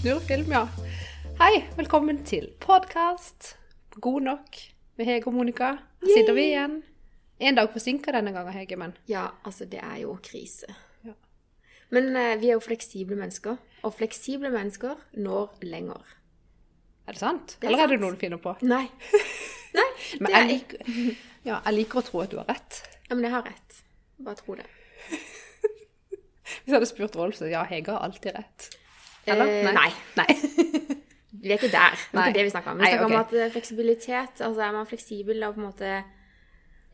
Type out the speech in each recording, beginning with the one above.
Snurrfilm, ja. Hei, velkommen til podkast. God nok med Hege og Monica. Her sitter vi igjen. En dag forsinka denne gangen, Hege, men Ja, altså det er jo krise. Ja. Men eh, vi er jo fleksible mennesker, og fleksible mennesker når lenger. er det sant? Det er Eller er det sant. noe du finner på? Nei. Men jeg liker, ja, jeg liker å tro at du har rett. Ja, men jeg har rett. Bare tro det. Hvis jeg hadde spurt Rolf, så ja, Hege har alltid rett. Eller? Eh, nei. Nei. Vi er ikke der. Det er Nei. ikke det vi snakker om. Vi Nei, snakker om at eh, fleksibilitet Altså er man fleksibel og på en måte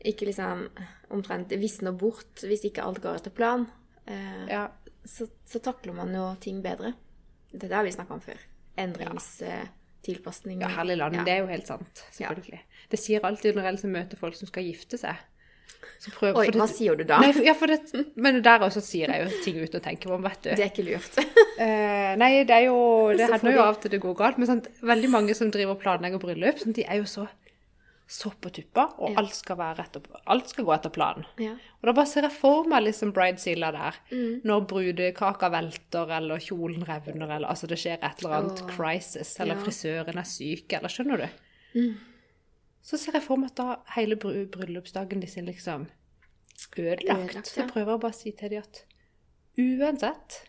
ikke liksom omtrent visner bort hvis ikke alt går etter plan, eh, Ja, så, så takler man jo ting bedre. Dette har vi snakka om før. Endrings... ja herlig land. Ja. Det er jo helt sant. Selvfølgelig. Det sier alltid når jeg møter folk som skal gifte seg. Så prøv, Oi, det- hva sier du da? Nei, for, ja, for det, men der også sier jeg jo ting ut og tenker på, vet du. Det er ikke lurt. Eh, nei, det er jo Det hender jo av til det går galt. Men sant, veldig mange som driver og planlegger bryllup, sant, de er jo så så på tuppa, og Ja. alt skal rett alt skal gå etter planen. ja. Og da bare ser jeg for meg liksom bridezilla der. Mm. Når brudekaka velter, eller kjolen revner, eller altså det skjer et eller annet Åh. crisis, eller Ja. frisøren er syk, eller skjønner du? Mm. Så ser jeg for meg at da hele bry- bryllupsdagen de sin liksom ødelagt. Ødelagt, Så jeg prøver å bare si til dem at uansett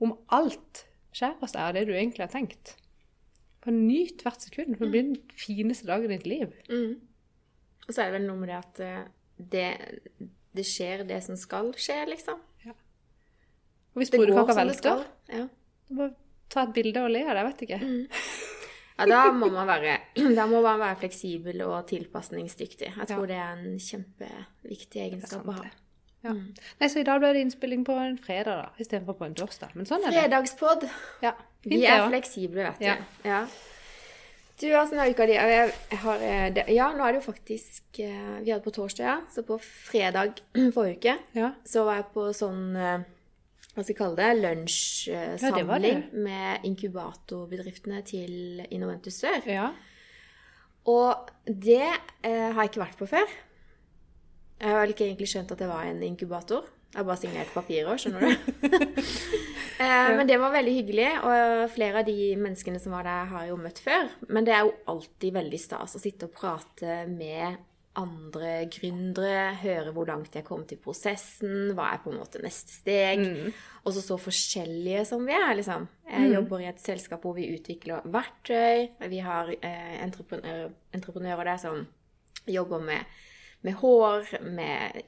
om alt skjer, så er det du egentlig har tenkt, bare nyt hvert sekund, for det blir den fineste dagen i ditt liv. Mm. Og så er det vel noe med det at eh, det, det skjer det som skal skje, liksom. Og hvis Det går det velter. Ja. bare ta et bilde og le av det, jeg vet ikke. ja, da må man være Da må man være fleksibel og tilpasningsdyktig. Jeg tror Ja. det er en kjempeviktig egenskap å ha. Ja. Nei, så i dag ble det innspilling på en fredag da, istedenfor på en torsdag. Men sånn er det. Fredagspod. Ja, Vi fint er også. fleksible, vet du. Ja. Ja. Du, åssen har uka di? Eh, Ja, nå er det jo faktisk eh, Vi hadde på torsdag, ja. Så på fredag forrige uke Ja. så var jeg på sånn eh, Hva skal jeg kalle? Ja, det Lunsjsamling ja, med inkubatorbedriftene til Innoventus Sør. ja. Og det eh, har jeg ikke vært på før. Jeg har ikke egentlig skjønt at det var en inkubator. Jeg har bare signert papirer, skjønner du. eh, men det var veldig hyggelig, og flere av de menneskene som var der, har jeg jo møtt før. Men det er jo alltid veldig stas å sitte og prate med andre gründere, høre hvor langt de er kommet i prosessen, hva er på en måte neste steg. Og så så forskjellige som vi er, liksom. Jeg jobber i et selskap hvor vi utvikler verktøy. Vi har eh, entreprenører, entreprenører der som jobber med, med hår, med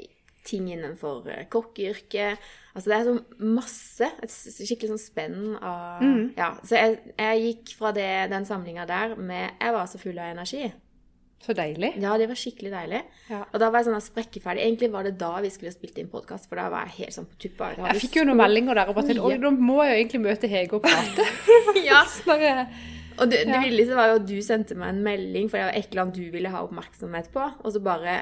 ting innenfor eh, kokkeyrket. Altså det er så masse, et skikkelig sånn spenn av Ja. Så jeg, jeg gikk fra det, den samlinga der med Jeg var så full av energi. Så deilig. Ja, det var skikkelig deilig. Ja. Og da var jeg sånn sprekkeferdig. Egentlig var det da vi skulle spilt inn podkast, for da var jeg helt sånn på tuppa. Jeg fikk jo noen meldinger der og bare tenkte, Mye. nå må jeg jo egentlig møte Hege og prate. Ja. Og det, det villeste var jo at du sendte meg en melding, for det var et eller annet du ville ha oppmerksomhet på, og så bare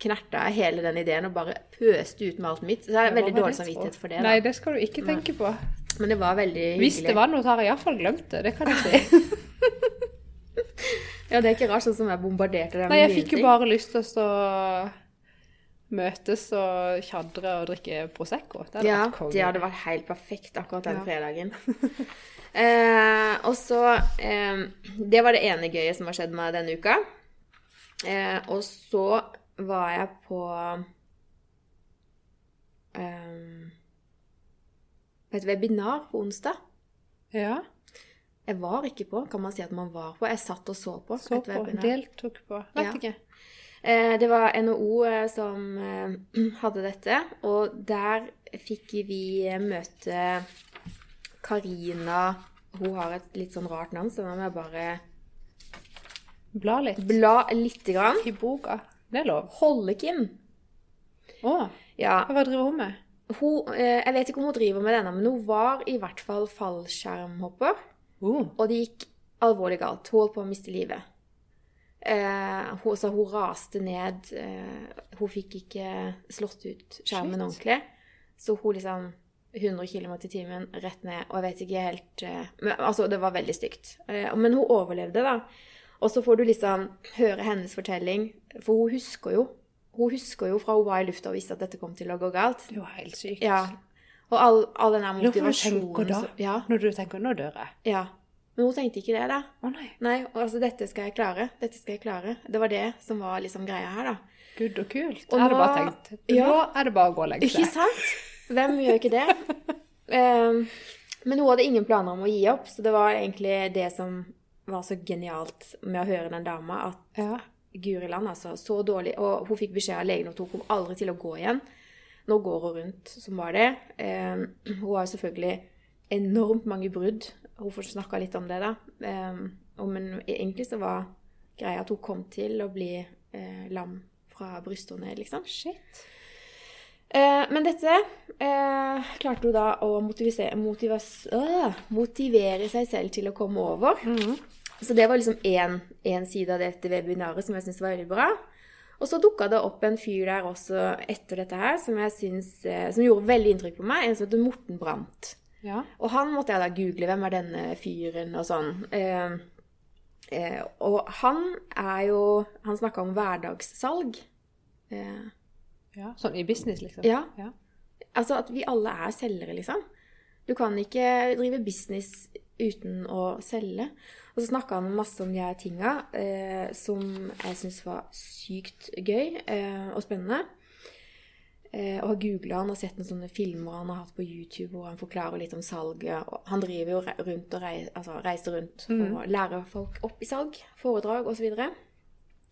knerta jeg hele den ideen og bare pøste ut med alt mitt. Så jeg har veldig dårlig samvittighet for? det. det. Nei, det skal du ikke tenke på. Men det var veldig hyggelig. Hvis det var noe, så har jeg iallfall glemt det. Det kan jeg si. Ja, det er ikke rart sånn som jeg bombarderte deg med Nei, jeg fikk jo bare lyst til å stå møtes og tjadre og drikke Prosecco. Det hadde Ja, vært konge. det hadde vært helt perfekt akkurat den Ja. fredagen. eh, og så eh, Det var det ene gøye som har skjedd meg denne uka. Eh, og så var jeg på eh, et webinar på onsdag. Ja, Jeg var ikke på, kan man si at man var på. Jeg satt og så på så på. webinar. Deltok på. Vet Ja. ikke. Eh, det var NHO eh, som eh, hadde dette, og der fikk vi møte Karina Hun har et litt sånn rart navn, så da må jeg bare Bla litt. bla lite grann. I boka. Det er lov. Hollekim. Å, Ja, hva driver hun med? hun, jeg vet ikke om hun driver med denne, men hun var i hvert fall fallskjermhopper. Uh. Og det gikk alvorlig galt. Hun holdt på å miste livet. Eh, hun, så hun raste ned. Eh, hun fikk ikke slått ut skjermen Shit. ordentlig. Så hun liksom 100 km i timen rett ned, og jeg vet ikke helt eh, men, Altså, det var veldig stygt. Eh, men hun overlevde, da. Og så får du liksom høre hennes fortelling, for hun husker jo hun husker jo fra hun var i lufta og visste at dette kom til å gå galt. Det var helt sykt. Ja. Og all, all den motivasjonen... Hvorfor du tenker da? Ja, Når du tenker 'nå dør jeg'? ja. Men hun tenkte ikke det, da. Å nei. Nei, og altså, dette skal jeg klare. Dette skal jeg klare. Det var det som var liksom greia her, da. Gud og kult. Og jeg hadde bare tenkt Ja. Nå er det bare å gå og legge Ikke sant? Hvem gjør ikke det? um, men hun hadde ingen planer om å gi opp, så det var egentlig det som var så genialt med å høre den dama, at Ja. Guri land, altså, så dårlig. Og hun fikk beskjed av legen at hun kom aldri til å gå igjen. Nå går hun rundt som var det. Um, hun har selvfølgelig enormt mange brudd. Hun snakka litt om det, da. Ehm, men egentlig så var greia at hun kom til å bli eh, lam fra brystet og ned, liksom. Shit. Eh, men dette eh, klarte hun da å motivas- øh, motivere seg selv til å komme over. Så det var liksom én side av dette webinaret som jeg syntes var veldig bra. Og så dukka det opp en fyr der også etter dette her som jeg synes, som gjorde veldig inntrykk på meg. En som heter Morten Brandt. Ja. Og han måtte jeg da google. Hvem er denne fyren, og sånn. Eh, eh, og han er jo Han snakka om hverdagssalg. Eh, ja. Sånn i business, liksom? Ja. ja. Altså at vi alle er selgere, liksom. Du kan ikke drive business uten å selge. Og så snakka han masse om de her tinga eh, som jeg syns var sykt gøy eh, og spennende. Eh, og har googla han og sett noen sånne filmer han har hatt på YouTube hvor han forklarer litt om salget. Og han driver jo rundt og reiser, altså, reiser rundt og lærer folk opp i salg, foredrag osv.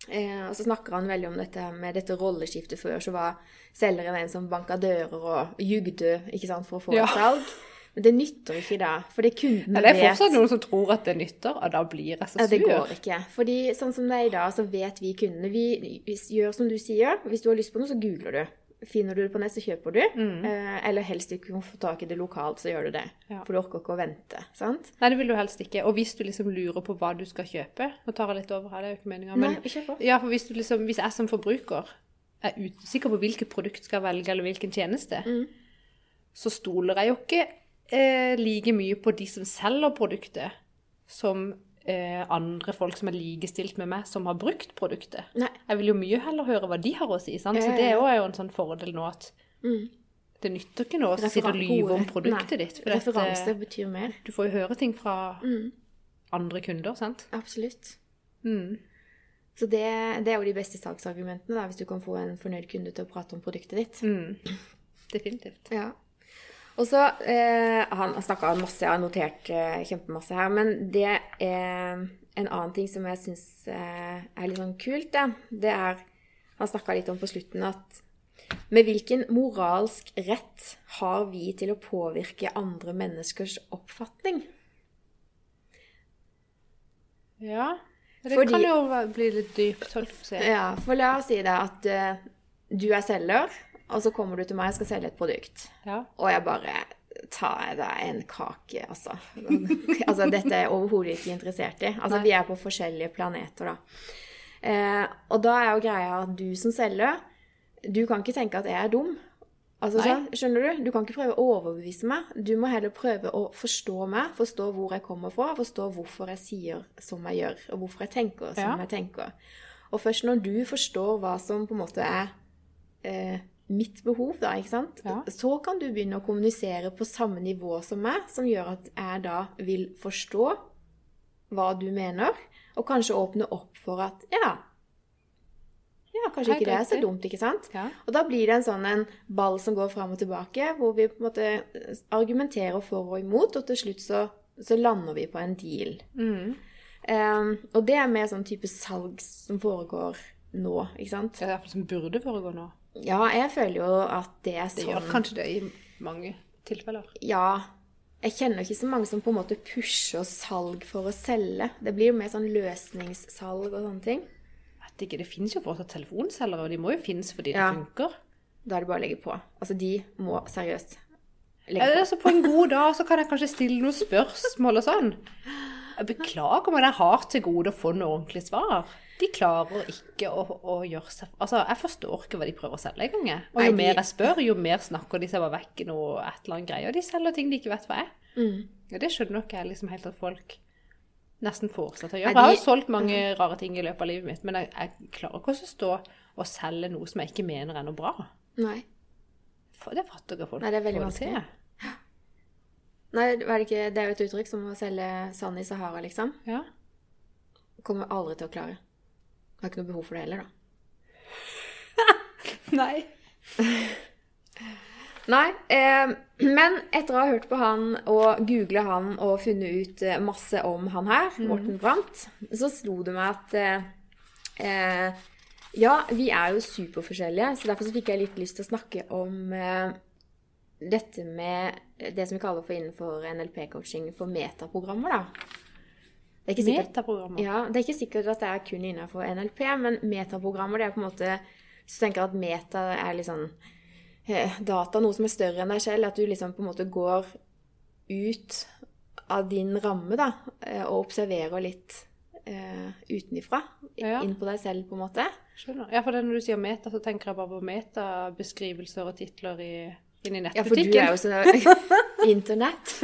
Eh, og så snakker han veldig om dette med dette rolleskiftet. Før så var selgeren en som banka dører og jugde ikke sant, for å få Ja. et salg. Men det nytter ikke da, fordi kundene Ja, det er vet fortsatt noen som tror at det nytter, og da blir jeg så ja, det går ikke. Fordi sånn som det er i dag, så vet vi kundene Vi, vi gjør som du sier. Hvis du har lyst på noe, så googler du. Finner du det på nett, så kjøper du. Eh, eller helst du kan få tak i det lokalt, så gjør du det. Ja. For du orker ikke å vente. sant? Nei, det vil du helst ikke. Og hvis du liksom lurer på hva du skal kjøpe Nå tar jeg litt over her, det er jo ikke meninga, men Nei, kjør på. ja, for hvis, du liksom, hvis jeg som forbruker er usikker på hvilket produkt skal velge, eller hvilken tjeneste, Mm. så stoler jeg jo ikke eh, like mye på de som selger produktet, som eh, andre folk som er likestilt med meg, som har brukt produktet. Nei. Jeg vil jo mye heller høre hva de har å si. sant? Så det er jo- en sånn fordel nå at Mm. det nytter ikke noe å sitte og lyve om produktet Nei, ditt. For Referanse dette, Referanse betyr mer. du får jo høre ting fra Mm. andre kunder, sant? Absolutt. Mm. Så det, det er jo de beste salgsargumentene, da, hvis du kan få en fornøyd kunde til å prate om produktet ditt. Mm. Definitivt. Ja. Og så eh, Han snakka masse, jeg har notert eh, kjempemasse her, men det er en annen ting som jeg syns eh, er litt sånn kult, da, det er Han snakka litt om på slutten at med hvilken moralsk rett har vi til å påvirke andre menneskers oppfatning? Ja. Det Fordi- kan jo bli litt dypt. Ja, for la oss si det at eh, du er selger, og så kommer du til meg og skal selge et produkt. Ja. Og jeg bare tar deg en kake, altså. altså dette er jeg overhodet ikke interessert i. Altså, Nei. vi er på forskjellige planeter, da. Eh, og da er jo greia at du som selger, du kan ikke tenke at jeg er dum. Altså, sånn, skjønner du? Du kan ikke prøve å overbevise meg. Du må heller prøve å forstå meg, forstå hvor jeg kommer fra, forstå hvorfor jeg sier som jeg gjør, og hvorfor jeg tenker som Ja. jeg tenker. Og først når du forstår hva som på en måte er eh, mitt behov, da, ikke sant? Ja. så kan du begynne å kommunisere på samme nivå som meg, som gjør at jeg da vil forstå hva du mener, og kanskje åpne opp for at ja, ja, kanskje ikke det er så dumt, ikke sant? Ja. Og da blir det en sånn en ball som går fram og tilbake, hvor vi på en måte argumenterer for og imot, og til slutt så, så lander vi på en deal. Mm. Um, og det er mer sånn type salg som foregår nå, ikke sant? Det er iallfall som burde foregå nå. Ja, jeg føler jo at det er sånn Det sånn gjør kanskje det i mange tilfeller. Ja. Jeg kjenner ikke så mange som på en måte pusher salg for å selge. Det blir jo mer sånn løsningssalg og sånne ting. Vet ikke, Det finnes jo fortsatt telefonselgere, og de må jo finnes fordi Ja. det funker. Da er det bare å legge på. Altså, de må seriøst legge på. Ja, altså, på en god dag så kan jeg kanskje stille noen spørsmål og sånn. Jeg beklager, men jeg har til gode å få noe ordentlig svar. De klarer ikke å, å gjøre seg Altså, jeg forstår ikke hva de prøver å selge engang. Og Nei, jo de- mer jeg spør, jo mer snakker de seg bare vekk i noe et eller annet greie. Og de selger ting de ikke vet hva er. Mm. Og det skjønner nok jeg liksom helt at folk nesten fortsatt å Er gjøre. Jeg har jo solgt mange rare ting i løpet av livet mitt, men jeg, jeg klarer ikke å stå og selge noe som jeg ikke mener er noe bra. Nei. For det fatter ikke folk. Nei, det er veldig får til. vanskelig. Nei, er det, ikke, det er jo et uttrykk som å selge sand i Sahara, liksom. Ja. Kommer aldri til å klare. Har ikke noe behov for det heller, da. Nei. Nei, eh, men etter å ha hørt på han og googla han og funnet ut eh, masse om han her, Morten Brandt, så slo det meg at eh, eh, Ja, vi er jo superforskjellige, så derfor så fikk jeg litt lyst til å snakke om eh, dette med det som vi kaller for innenfor NLP-coaching for metaprogrammer, da. Det er sikkert ja, Det er ikke sikkert at det er kun innenfor NLP, men metaprogrammer det er på en måte Hvis du tenker at meta er litt sånn eh, data, noe som er større enn deg selv, at du liksom på en måte går ut av din ramme da, eh, og observerer litt eh, utenifra. Ja. Inn på deg selv, på en måte. Skjønner. Ja, for det når du sier meta, så tenker jeg bare på metabeskrivelser og titler i, inn i Ja, for du er jo så internett.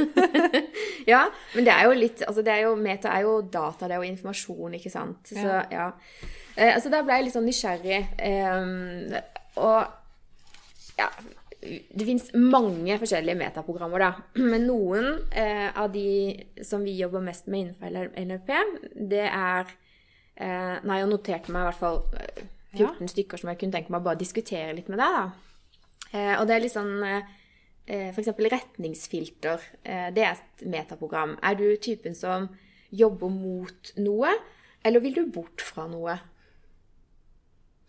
ja, men det er jo litt Altså, det er jo Meta er jo data, det er jo informasjon, ikke sant. Så Ja. ja. Eh, altså, da ble jeg litt sånn nysgjerrig. Eh, og ja Det fins mange forskjellige metaprogrammer, da. Men noen eh, av de som vi jobber mest med innenfor NLP, det er eh, Nei, jeg noterte meg i hvert fall eh, 14 stykker som jeg kunne tenke meg å bare diskutere litt med deg, da. Eh, og det er litt sånn eh, For eksempel retningsfilter. Eh, det er et metaprogram. Er du typen som jobber mot noe, eller vil du bort fra noe?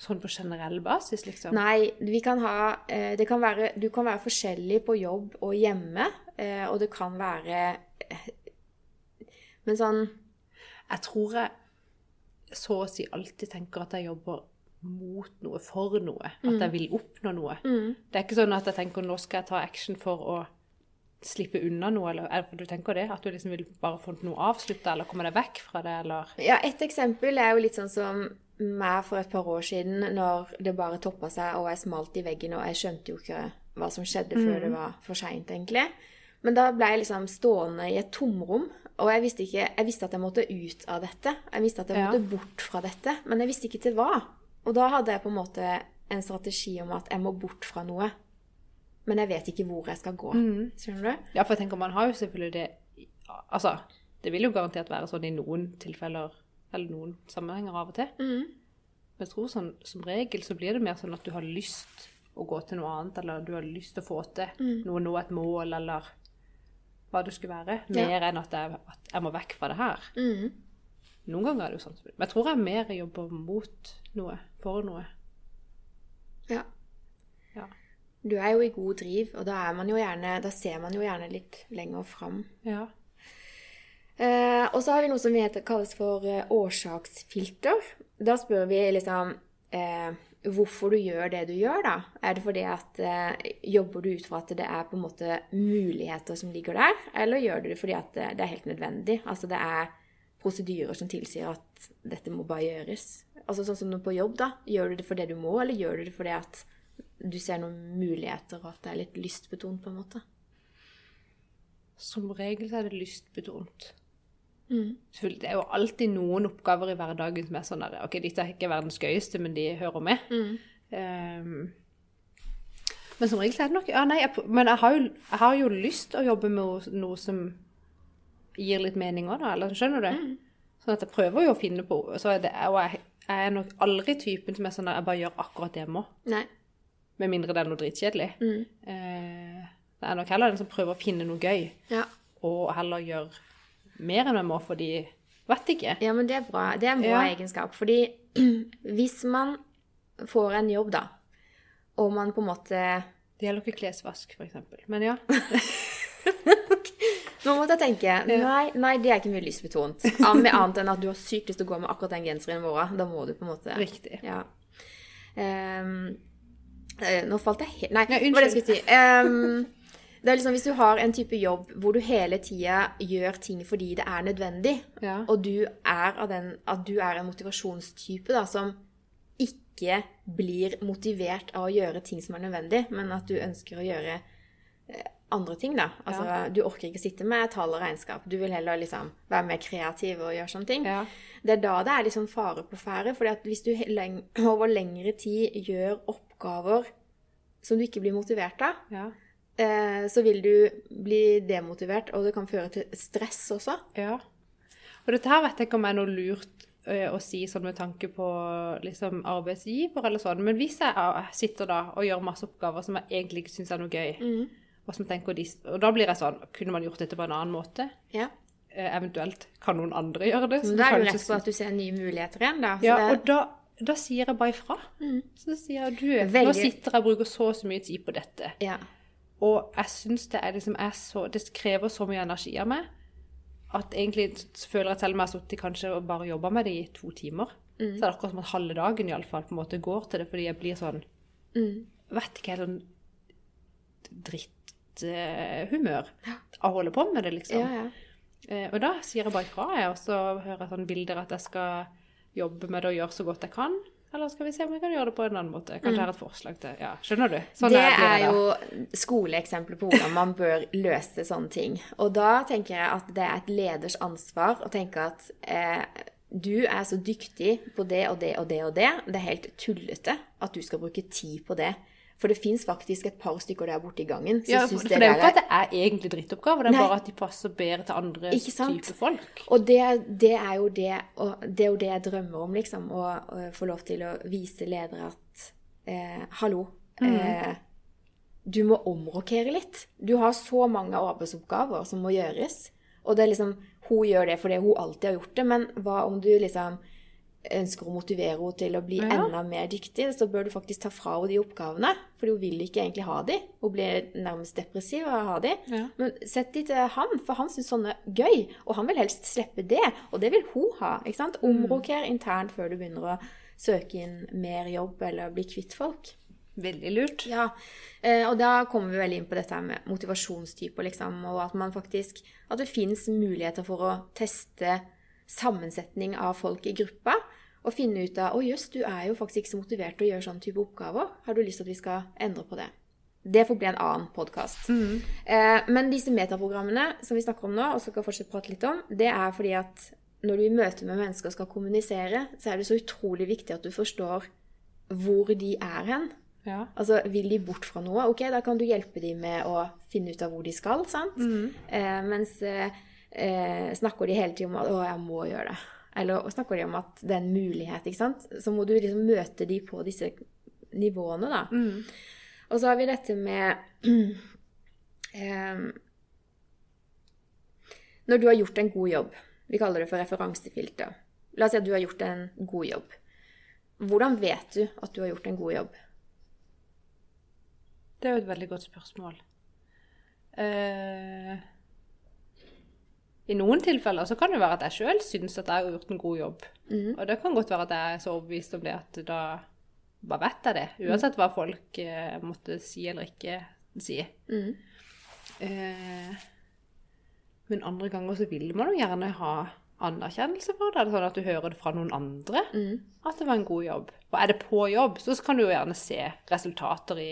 Sånn på generell basis, liksom. Nei, vi kan ha eh, det kan være, Du kan være forskjellig på jobb og hjemme, eh, og det kan være eh, Men sånn Jeg tror jeg så å si alltid tenker at jeg jobber mot noe, for noe. At jeg vil oppnå noe. Det er ikke sånn at jeg tenker nå skal jeg ta action for å slippe unna noe, eller er du tenker det? At du liksom vil bare få noe avslutta, eller komme deg vekk fra det, eller Ja, et eksempel er jo litt sånn som meg for et par år siden, når det bare toppa seg og jeg smalt i veggen, og jeg skjønte jo ikke hva som skjedde før det var for seint, egentlig. Men da ble jeg liksom stående i et tomrom, og jeg visste, ikke, jeg visste at jeg måtte ut av dette. Jeg visste at jeg Ja. måtte bort fra dette, men jeg visste ikke til hva. Og da hadde jeg på en måte en strategi om at jeg må bort fra noe. Men jeg vet ikke hvor jeg skal gå. Skjønner du? Ja, for jeg tenker man har jo selvfølgelig det Altså, det vil jo garantert være sånn i noen tilfeller, eller noen sammenhenger av og til. Men jeg tror sånn, som regel så blir det mer sånn at du har lyst å gå til noe annet, eller du har lyst til å få til noe, nå et mål, eller hva det skulle være. Ja. Mer enn at jeg, at jeg må vekk fra det her. Mhm. Noen ganger er det jo sånn. Men jeg tror jeg mer jobber mot noe, for noe. Ja. Ja. Du er jo i god driv, og da, er man jo gjerne, da ser man jo gjerne litt lenger fram. Ja. Eh, og så har vi noe som heter, kalles for eh, årsaksfilter. Da spør vi liksom eh, hvorfor du gjør det du gjør, da. Er det fordi at eh, Jobber du ut fra at det er på en måte muligheter som ligger der, eller gjør du det fordi at det, det er helt nødvendig? Altså det er prosedyrer som tilsier at dette må bare gjøres. Altså sånn som på jobb, da. Gjør du det fordi du må, eller gjør du det fordi at du ser noen muligheter, og at det er litt lystbetont, på en måte? Som regel så er det lystbetont. Mm. Det er jo alltid noen oppgaver i hverdagen som er sånn der Ok, dette er ikke verdens gøyeste, men de hører med. Mm. Um, men som regel så er det nok Ja, nei, jeg, men jeg har, jo, jeg har jo lyst til å jobbe med noe som gir litt mening òg, da. Eller skjønner du? Mm. Sånn at jeg prøver jo å finne på så er det, Og jeg, jeg er nok aldri typen som er sånn at jeg bare gjør akkurat det jeg må. Nei. Med mindre det er noe dritkjedelig. Mm. Eh, det er nok heller den som prøver å finne noe gøy, Ja. og heller gjør mer enn jeg må fordi Vet ikke. Ja, men det er bra. Det er en bra Ja. egenskap. Fordi hvis man får en jobb, da, og man på en måte Det gjelder ikke klesvask, for eksempel. Men ja. Nå måtte jeg tenke Nei, nei det er ikke mye lystbetont. Med annet enn at du har sykt lyst til å gå med akkurat den genseren vår. Da må du på en måte Riktig. Ja. Um, nå falt jeg helt Nei, Ja, unnskyld. var det jeg skulle si? Um, det er liksom Hvis du har en type jobb hvor du hele tida gjør ting fordi det er nødvendig, Ja. og du er, av den, at du er en motivasjonstype da, som ikke blir motivert av å gjøre ting som er nødvendig, men at du ønsker å gjøre eh, andre ting, da. Altså, Du orker ikke sitte med tall og regnskap. Du vil heller liksom være mer kreativ og gjøre sånne ting. Ja. Det er da det er liksom fare på ferde. at hvis du over lengre tid gjør oppgaver som du ikke blir motivert av, Ja. eh, så vil du bli demotivert, og det kan føre til stress også. ja. Og dette her vet jeg ikke om er noe lurt eh, å si sånn med tanke på liksom, arbeidsgiver eller sånn, men hvis jeg ah, sitter da og gjør masse oppgaver som jeg egentlig ikke syns er noe gøy, og, de, og da blir jeg sånn Kunne man gjort dette på en annen måte? Ja. Eh, eventuelt kan noen andre gjøre det? Så da er du jo rett på at du ser nye muligheter igjen, da. Ja, det, og da, da sier jeg bare ifra. Så sier jeg du, nå sitter jeg og bruker så og så mye tid på dette. ja. Og jeg syns det er liksom så Det krever så mye energi av meg at egentlig føler jeg selv om jeg har sittet kanskje og bare jobba med det i to timer, så er det akkurat som at halve dagen iallfall på en måte går til det, fordi jeg blir sånn Vet ikke, helt sånn dritthumør av å holde på med det, liksom. ja, ja. Eh, og da sier jeg bare ifra, jeg, og så hører jeg sånne bilder at jeg skal jobbe med det og gjøre så godt jeg kan. Eller skal vi se om vi kan gjøre det på en annen måte? Kanskje jeg har et forslag til Ja, skjønner du? Sånn det er da. jo skoleeksempler på hvordan man bør løse sånne ting. Og da tenker jeg at det er et leders ansvar å tenke at eh, du er så dyktig på det og det og det og det. Det er helt tullete at du skal bruke tid på det. For det fins faktisk et par stykker der borte i gangen Ja, for, for det er jo ikke at det er egentlig drittoppgaver, det er Nei. bare at de passer bedre til andre typer folk. Og det, det er jo det, det er jo det jeg drømmer om, liksom. Å, å få lov til å vise ledere at eh, hallo. Eh, du må omrokere litt. Du har så mange arbeidsoppgaver som må gjøres. Og det er liksom Hun gjør det fordi hun alltid har gjort det, men hva om du liksom ønsker å motivere henne til å bli Ja. enda mer dyktig, så bør du faktisk ta fra henne de oppgavene. For hun vil ikke egentlig ha de. Hun blir nærmest depressiv av å ha de. Ja. Men sett de til han, for han syns sånne gøy. Og han vil helst slippe det. Og det vil hun ha. ikke sant? Omroker internt før du begynner å søke inn mer jobb eller bli kvitt folk. Veldig lurt. Ja, eh, og da kommer vi veldig inn på dette med motivasjonstyper, liksom, og at man faktisk At det fins muligheter for å teste sammensetning av folk i gruppa. Og finne ut av Å jøss, du er jo faktisk ikke så motivert til å gjøre sånn type oppgaver. Har du lyst til at vi skal endre på det? Det får bli en annen podkast. Eh, men disse metaprogrammene som vi snakker om nå, og skal fortsette prate litt om, det er fordi at når du i møte med mennesker skal kommunisere, så er det så utrolig viktig at du forstår hvor de er hen. Ja. Altså, Vil de bort fra noe? Ok, da kan du hjelpe dem med å finne ut av hvor de skal. sant? Eh, mens eh, eh, snakker de hele tiden om at 'å, jeg må gjøre det', eller snakker de om at det er en mulighet, ikke sant? så må du liksom møte de på disse nivåene, da. Og så har vi dette med eh, Når du har gjort en god jobb, vi kaller det for referansefilter. La oss si at du har gjort en god jobb. Hvordan vet du at du har gjort en god jobb? Det er jo et veldig godt spørsmål. Eh, I noen tilfeller så kan det være at jeg sjøl syns at jeg har gjort en god jobb. Og det kan godt være at jeg er så overbevist om det at da bare vet jeg det. Uansett hva folk eh, måtte si eller ikke si. Eh, men andre ganger så vil man jo gjerne ha anerkjennelse for det. Sånn at du hører det fra noen andre at det var en god jobb. Og er det på jobb, så kan du jo gjerne se resultater i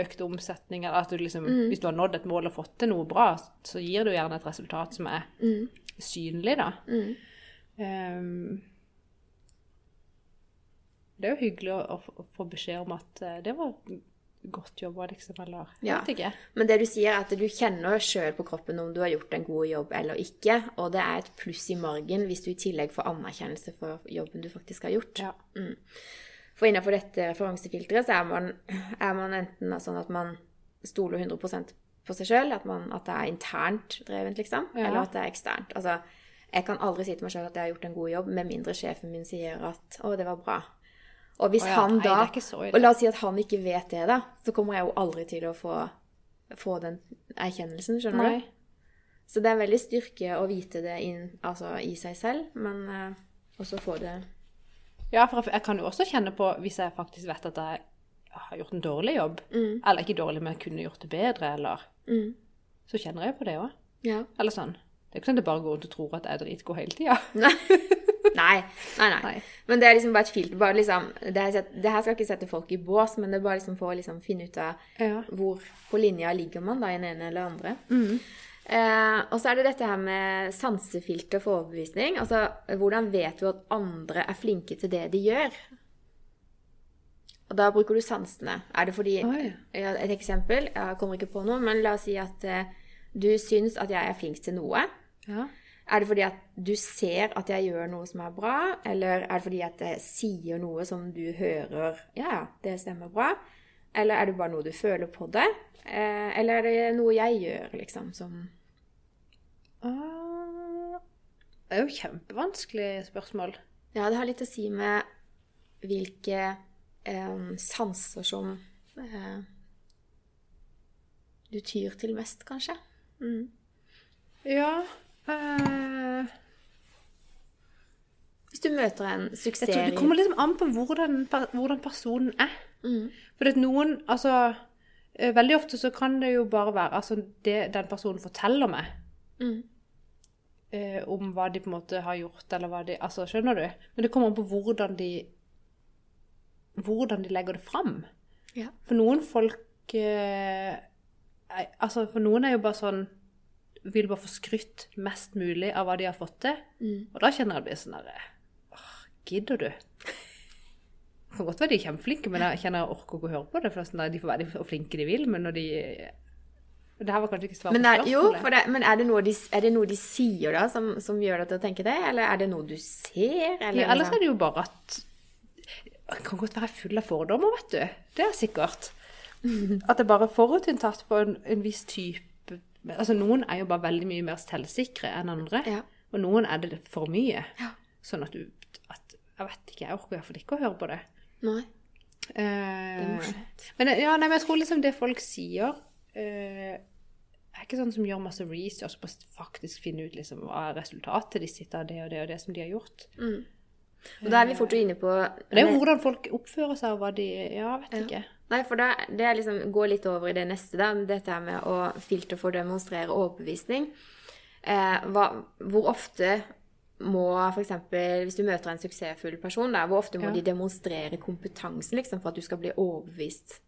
økt omsetning. Eller at du liksom, hvis du har nådd et mål og fått til noe bra, så gir du gjerne et resultat som er synlig, da. Ehm, det er jo hyggelig å, å få- beskjed om at eh, det var godt jobba, liksom, eller Ja. vet ikke. Men det du sier, er at du kjenner sjøl på kroppen om du har gjort en god jobb eller ikke. Og det er et pluss i margen hvis du i tillegg får anerkjennelse for jobben du faktisk har gjort. Ja. For innenfor dette referansefilteret så er man, er man enten sånn at man stoler 100% på seg sjøl, at, at det er internt drevet, liksom, Ja. eller at det er eksternt. Altså, jeg kan aldri si til meg sjøl at jeg har gjort en god jobb, med mindre sjefen min sier at 'å, det var bra'. Og hvis ja, han da ille. Og la oss si at han ikke vet det, da, så kommer jeg jo aldri til å få, få den erkjennelsen, skjønner Nei. du? Så det er veldig styrke å vite det inn, altså, i seg selv, men uh, også få det Ja, for jeg kan jo også kjenne på, hvis jeg faktisk vet at jeg har gjort en dårlig jobb, eller ikke dårlig, men kunne gjort det bedre, eller Mm. Så kjenner jeg på det òg. Ja. Eller sånn. Det er ikke sånn at det bare går rundt og tror at jeg er dritgod hele tida. Nei, nei, nei. Nei. Men det er liksom bare et filter. Bare liksom, det, her, det her skal ikke sette folk i bås, men det er bare liksom for å liksom finne ut av Ja. hvor på linja ligger man da i den ene eller andre. Mm. Eh, og så er det dette her med sansefilter for overbevisning. Altså, hvordan vet du at andre er flinke til det de gjør? Og da bruker du sansene. Er det fordi Oi. Et eksempel, jeg kommer ikke på noe, men la oss si at eh, du syns at jeg er flink til noe. Ja. Er det fordi at du ser at jeg gjør noe som er bra, eller er det fordi at jeg sier noe som du hører Ja, det stemmer bra. Eller er det bare noe du føler på det? Eh, eller er det noe jeg gjør, liksom, som Ah, Det er jo kjempevanskelig spørsmål. Ja, det har litt å si med hvilke eh, sanser som eh, du tyr til mest, kanskje. Mm. Ja eh, Hvis du møter en Jeg tror Det kommer liksom an på hvordan, hvordan personen er. Mm. For at noen Altså eh, Veldig ofte så kan det jo bare være altså det den personen forteller meg Mm. eh, om hva de på en måte har gjort, eller hva de Altså, skjønner du? Men det kommer an på hvordan de Hvordan de legger det fram. Ja. For noen folk eh, Altså, for noen er jo bare sånn Vil bare få skrytt mest mulig av hva de har fått til. Mm. Og da kjenner jeg det blir sånn herre gidder du? Det kan godt være de er kjempeflinke, men jeg kjenner jeg orker ikke å høre på det. For sånn De får være så flinke de vil, men når de Det her var kanskje ikke svar på Men, er, jo, spørsmålet. for det, men er, det noe de, er det noe de sier da, som, som gjør deg til å tenke det? Eller er det noe du ser? Eller, Ja, ellers er det jo bare at Jeg kan godt være full av fordommer, vet du. Det er sikkert. At det bare er forutinntatt på en, en viss type Altså, noen er jo bare veldig mye mer selvsikre enn andre. Ja. Og noen er det for mye. Ja. Sånn at du at, Jeg vet ikke, jeg orker i hvert fall ikke å høre på det. Nei. Eh, Det er morsomt. men, ja, nei, men jeg tror liksom det folk sier eh, er ikke sånn som gjør masse research på å faktisk finne ut liksom, hva er resultatet de sitter av det og det og det som de har gjort. Mm. Og da er vi fort inne på Det er jo hvordan folk oppfører seg, og hva de Ja, vet ikke. Nei, for da, det er liksom, går litt over i det neste, da. Dette her med å filtre for å demonstrere overbevisning. Eh, hva, hvor ofte må f.eks. hvis du møter en suksessfull person, da, hvor ofte må Ja. de demonstrere kompetansen liksom, for at du skal bli overbevist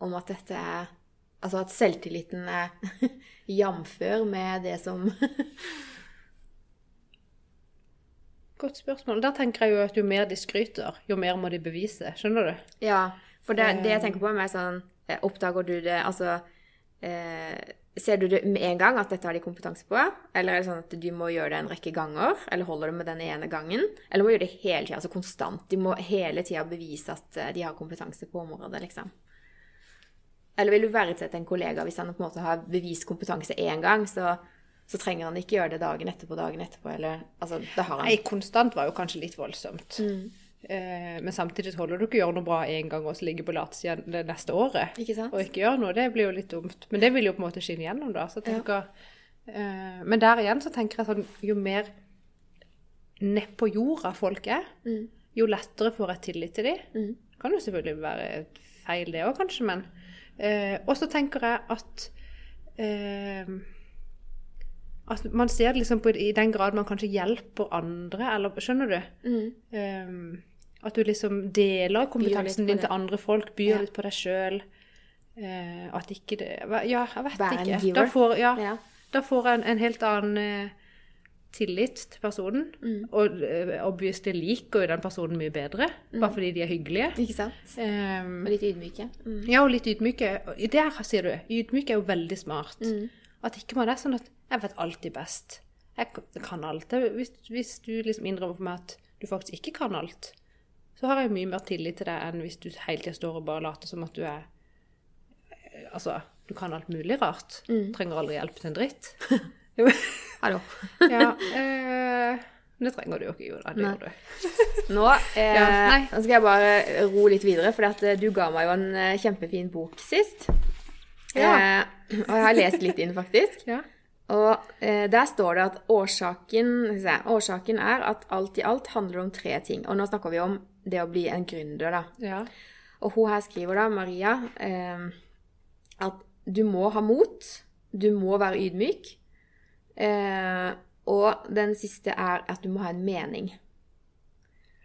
om at dette er Altså at selvtilliten er jamfør med det som Godt spørsmål. Der tenker jeg jo at jo mer de skryter, jo mer må de bevise. Skjønner du? Ja, for det, det jeg tenker på er mer sånn eh, Oppdager du det Altså eh, Ser du det med en gang at dette har de kompetanse på? Eller er det sånn at du må gjøre det en rekke ganger? Eller holder du med den ene gangen? Eller må gjøre det hele tida, altså konstant? De må hele tida bevise at eh, de har kompetanse på området, liksom. Eller vil du verdsette en kollega hvis han på en måte har bevist kompetanse én gang, så, så trenger han ikke gjøre det dagen etterpå, dagen etterpå, eller Altså, det har han. Nei, konstant var jo kanskje litt voldsomt. Eh, men samtidig så holder du ikke å gjøre noe bra én gang og så ligge på latsida det neste året. Ikke sant? Og ikke gjøre noe. Det blir jo litt dumt. Men det vil jo på en måte skinne gjennom, da. Så tenker, eh, men der igjen så tenker jeg sånn Jo mer nedpå jorda folk er, Mm. jo lettere får jeg tillit til dem. Mm. Det kan jo selvfølgelig være feil, det òg, kanskje, men eh, Og så tenker jeg at eh, at man ser det liksom på, i den grad man kanskje hjelper andre, eller skjønner du? Mm. Um, at du liksom deler kompetansen din til andre folk, byr Ja. litt på deg sjøl. at ikke det Ja, jeg vet Være ikke. Da får, ja, Ja. da får jeg en, en helt annen eh, tillit til personen. Mm. Og uh, obviously liker jo den personen mye bedre, bare fordi de er hyggelige. Ikke sant? Um, Og litt ydmyke. Mm. ja, og litt ydmyke. Der sier du, ydmyk er jo veldig smart. Mm. At ikke man er sånn at 'jeg vet alltid best'. Jeg kan alt. Hvis, hvis du liksom innrømmer for meg at du faktisk ikke kan alt, så har jeg mye mer tillit til deg enn hvis du hele tida står og bare later som at du er eh, Altså, du kan alt mulig rart. Mm. Trenger aldri hjelp til en dritt. Hallo. ja, eh, men det trenger du jo ikke, jo da. Det Nei. gjør du. Nå, eh, Ja, nå skal jeg bare ro litt videre, for eh, du ga meg jo en eh, kjempefin bok sist. Ja. Eh, og jeg har lest litt inn, faktisk. Ja. Og eh, der står det at årsaken, årsaken er at alt i alt handler om tre ting. Og nå snakker vi om det å bli en gründer, da. ja. Og hun her skriver da, Maria, eh, at du må ha mot, du må være ydmyk, Eh, og den siste er at du må ha en mening.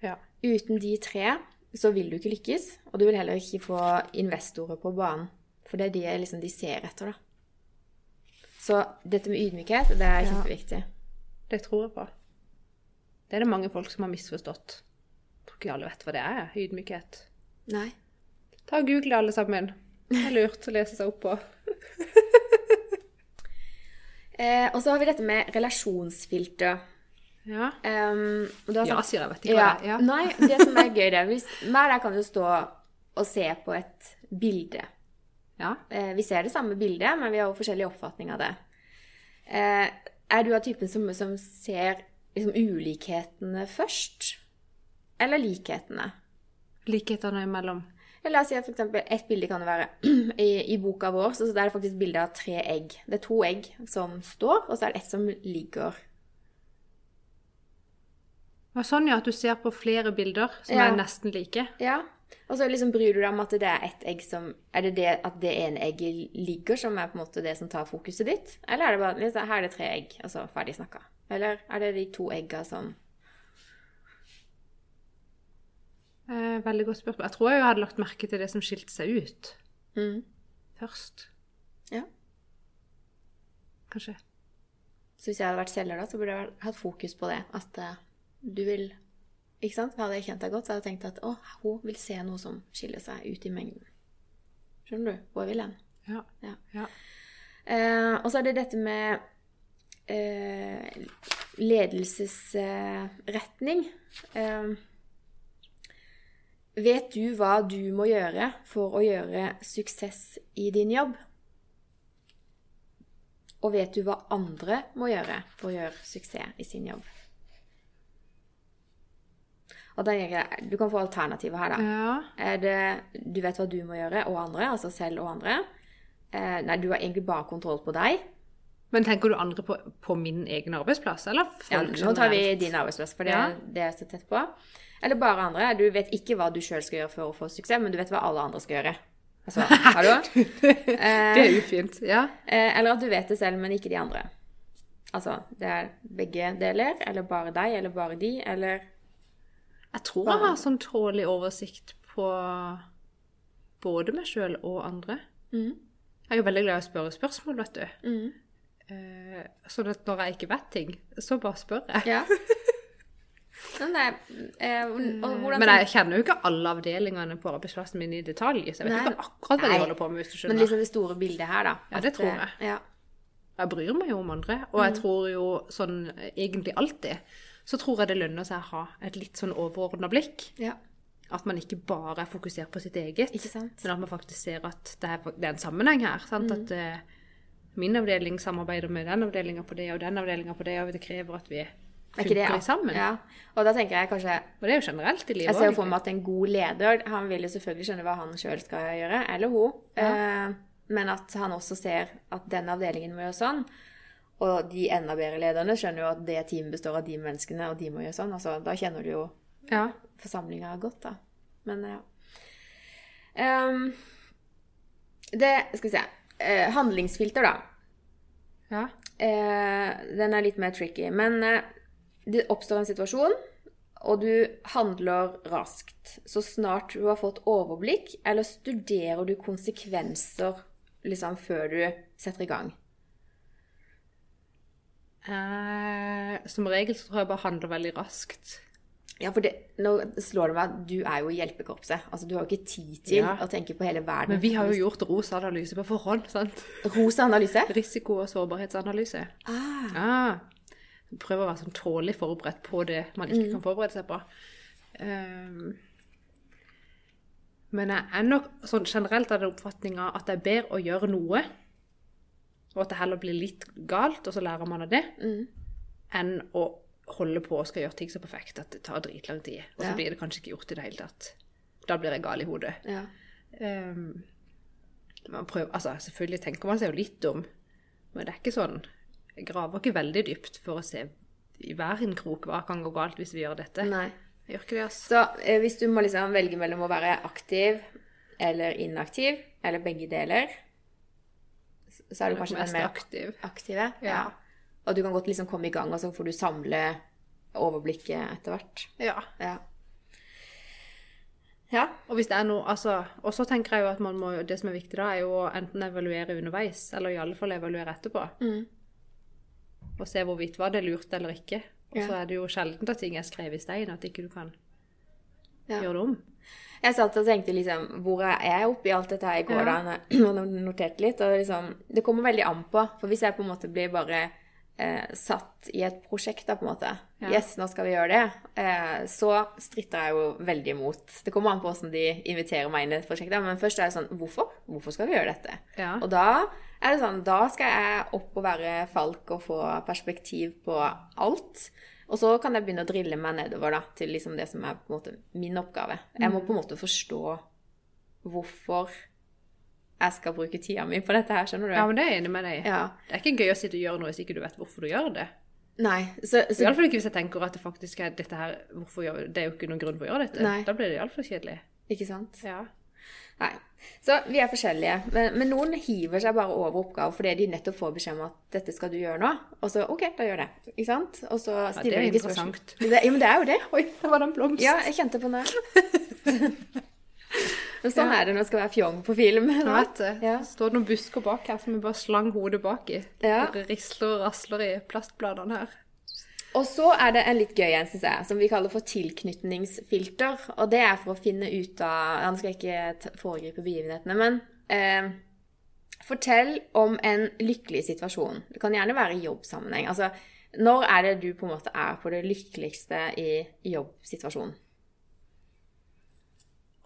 Ja. Uten de tre så vil du ikke lykkes, og du vil heller ikke få investorer på banen. For det er det liksom de ser etter, da. Så dette med ydmykhet, det er Ja. kjempeviktig. Det tror jeg på. Det er det mange folk som har misforstått. Jeg tror ikke alle vet hva det er, ydmykhet. Nei. Ta og Google alle sammen. Det er lurt å lese seg opp på. Eh, og så har vi dette med relasjonsfilter. Ja. Um, og Ja, sier jeg. Vet ikke hva det er. Ja. Nei, det som er gøy, det er hvis Hver der kan jo stå og se på et bilde. ja. Eh, vi ser det samme bildet, men vi har jo forskjellig oppfatning av det. Eh, er du av typen som, som ser liksom, ulikhetene først? Eller likhetene? Likhetene imellom. La oss si at for eksempel et bilde kan det være i, i boka vår, så der er det faktisk bilde av tre egg. Det er to egg som står, og så er det ett som ligger. Og sånn ja, at du ser på flere bilder som Ja. er nesten like. Ja. Og så liksom bryr du deg om at det er ett egg som Er det det at det ene egget ligger, som er på en måte det som tar fokuset ditt? Eller er det bare liksom, Her er det tre egg, og altså ferdig snakka. Eller er det de to egga som Eh, veldig godt spørsmål. Jeg tror jeg hadde lagt merke til det som skilte seg ut mm. først. Ja. Kanskje. Så hvis jeg hadde vært selger da, så burde jeg hatt fokus på det. At uh, du vil Ikke sant? Hadde jeg kjent deg godt, så hadde jeg tenkt at å, hun vil se noe som skiller seg ut i mengden. Skjønner du hvor vil hen? Ja. Ja. ja. Uh, og så er det dette med uh, ledelsesretning. Eh, vet du hva du må gjøre for å gjøre suksess i din jobb? Og vet du hva andre må gjøre for å gjøre suksess i sin jobb? Og den, Du kan få alternativer her, da. ja. Er det du vet hva du må gjøre, og andre, altså selv og andre? Eh, nei, du har egentlig bare kontroll på deg. Men tenker du andre på, på min egen arbeidsplass, eller Ja, nå tar vi din arbeidsplass, for det, Ja. det er så tett på. Eller bare andre. Du vet ikke hva du sjøl skal gjøre for å få suksess, men du vet hva alle andre skal gjøre. Altså, hallo? Det er ufint. Ja. Eh, eller at du vet det selv, men ikke de andre. Altså, det er begge deler, eller bare deg, eller bare de, eller Jeg tror jeg har sånn tålelig oversikt på både meg sjøl og andre. Mm. Jeg er jo veldig glad i å spørre spørsmål, vet du. Mm. Eh, sånn at når jeg ikke vet ting, så bare spør jeg. Ja. Men er eh, hvordan Men jeg kjenner jo ikke alle avdelingene på arbeidsplassen min i detalj, så jeg vet Nei. ikke akkurat hva de Nei. holder på med, hvis du skjønner. Men liksom det store bildet her, da. Ja, det tror eh, jeg. Ja. Jeg bryr meg jo om andre, og Mm. jeg tror jo sånn egentlig alltid, så tror jeg det lønner seg å ha et litt sånn overordna blikk. ja. At man ikke bare er fokusert på sitt eget, Ikke sant? men at man faktisk ser at det er, det er en sammenheng her. Sant? Mm. At uh, min avdeling samarbeider med den avdelinga på det, og den avdelinga på det, og det krever at vi funker ja. sammen. Ja. Og da tenker jeg kanskje Og det er jo generelt i Jeg ser jo for meg at en god leder han vil jo selvfølgelig skjønne hva han sjøl skal gjøre, eller hun. Eh, men at han også ser at den avdelingen må gjøre sånn. Og de enda bedre lederne skjønner jo at det teamet består av de menneskene, og de må gjøre sånn. Altså, da kjenner du jo Ja. forsamlinga godt, da. Men ja. Um, det Skal vi se. Eh, handlingsfilter, da. ja. Eh, den er litt mer tricky. Men eh, det oppstår en situasjon, og du handler raskt. Så snart du har fått overblikk, eller studerer du konsekvenser liksom før du setter i gang? Eh, som regel så tror jeg bare handler veldig raskt. Ja, for det, nå slår det meg at du er jo i hjelpekorpset. Altså, du har jo ikke tid til Ja. å tenke på hele verden. Men vi har jo gjort rosa analyse på forhånd, sant? Rosa analyse? Risiko- og sårbarhetsanalyse. Ah, Ah, prøver å være sånn tålelig forberedt på det man ikke kan forberede seg på. Um, men jeg er nok sånn generelt av den oppfatninga at det er bedre å gjøre noe, og at det heller blir litt galt, og så lærer man av det, enn å holde på og skal gjøre ting så perfekt at det tar dritlang tid. Og så Ja. blir det kanskje ikke gjort i det hele tatt. Da blir jeg gal i hodet. ja. Um, man prøver, altså Selvfølgelig tenker man seg jo litt om, men det er ikke sånn graver ikke veldig dypt for å se i hver en krok hva kan gå galt hvis vi gjør dette. Nei. Jeg gjør ikke det, altså. Så eh, hvis du må liksom velge mellom å være aktiv eller inaktiv, eller begge deler, så er du kanskje mest den mer aktiv. aktive? Ja. Og du kan godt liksom komme i gang, og så får du samle overblikket etter hvert. Ja. Ja. Ja. Og hvis det er noe, altså, og så tenker jeg jo at man må, det som er viktig da, er jo å enten evaluere underveis, eller i alle fall evaluere etterpå. Mm. Og se hvorvidt var det lurt eller ikke. Og Ja. så er det jo sjelden at ting er skrevet i stein, at ikke du kan Ja. gjøre det om. Jeg satt og tenkte liksom Hvor er jeg oppi alt dette her i går, Ja. da? Og noterte litt. Og liksom Det kommer veldig an på. For hvis jeg på en måte blir bare eh, satt i et prosjekt, da, på en måte Ja. Yes, nå skal vi gjøre det. Eh, så stritter jeg jo veldig imot. Det kommer an på hvordan de inviterer meg inn i et prosjekt. da, Men først er det sånn Hvorfor? Hvorfor skal vi gjøre dette? Ja. Og da er det sånn Da skal jeg opp og være falk og få perspektiv på alt. Og så kan jeg begynne å drille meg nedover da, til liksom det som er på en måte min oppgave. Jeg må på en måte forstå hvorfor jeg skal bruke tida mi på dette her, skjønner du? Ja, men det er jeg enig med deg. Ja. Det er ikke gøy å sitte og gjøre noe hvis ikke du vet hvorfor du gjør det. Nei, så, så Iallfall ikke hvis jeg tenker at det faktisk er dette her hvorfor gjør, Det er jo ikke noen grunn for å gjøre dette. Nei. Da blir det iallfall kjedelig. Ikke sant? Ja. Nei. Så vi er forskjellige. Men, men noen hiver seg bare over oppgaver fordi de nettopp får beskjed om at 'dette skal du gjøre nå'. Og så OK, da gjør jeg det. Ikke sant? Og så ja, det er de interessant. Det, ja, men det er jo det. Oi, det var det en blomst. Ja, jeg kjente på den. Men sånn er det når det skal være fjong på film. Ja, vet du. Ja. Står det noen busker bak her som vi bare slang hodet bak i. Ja. Det risler og rasler i plastbladene her. Og så er det en litt gøy en, synes jeg, som vi kaller for tilknytningsfilter. Og det er for å finne ut av ja, Nå skal jeg ikke foregripe begivenhetene, men eh, fortell om en lykkelig situasjon. Det kan gjerne være i jobbsammenheng. Altså, når er det du på en måte er på det lykkeligste i jobbsituasjonen?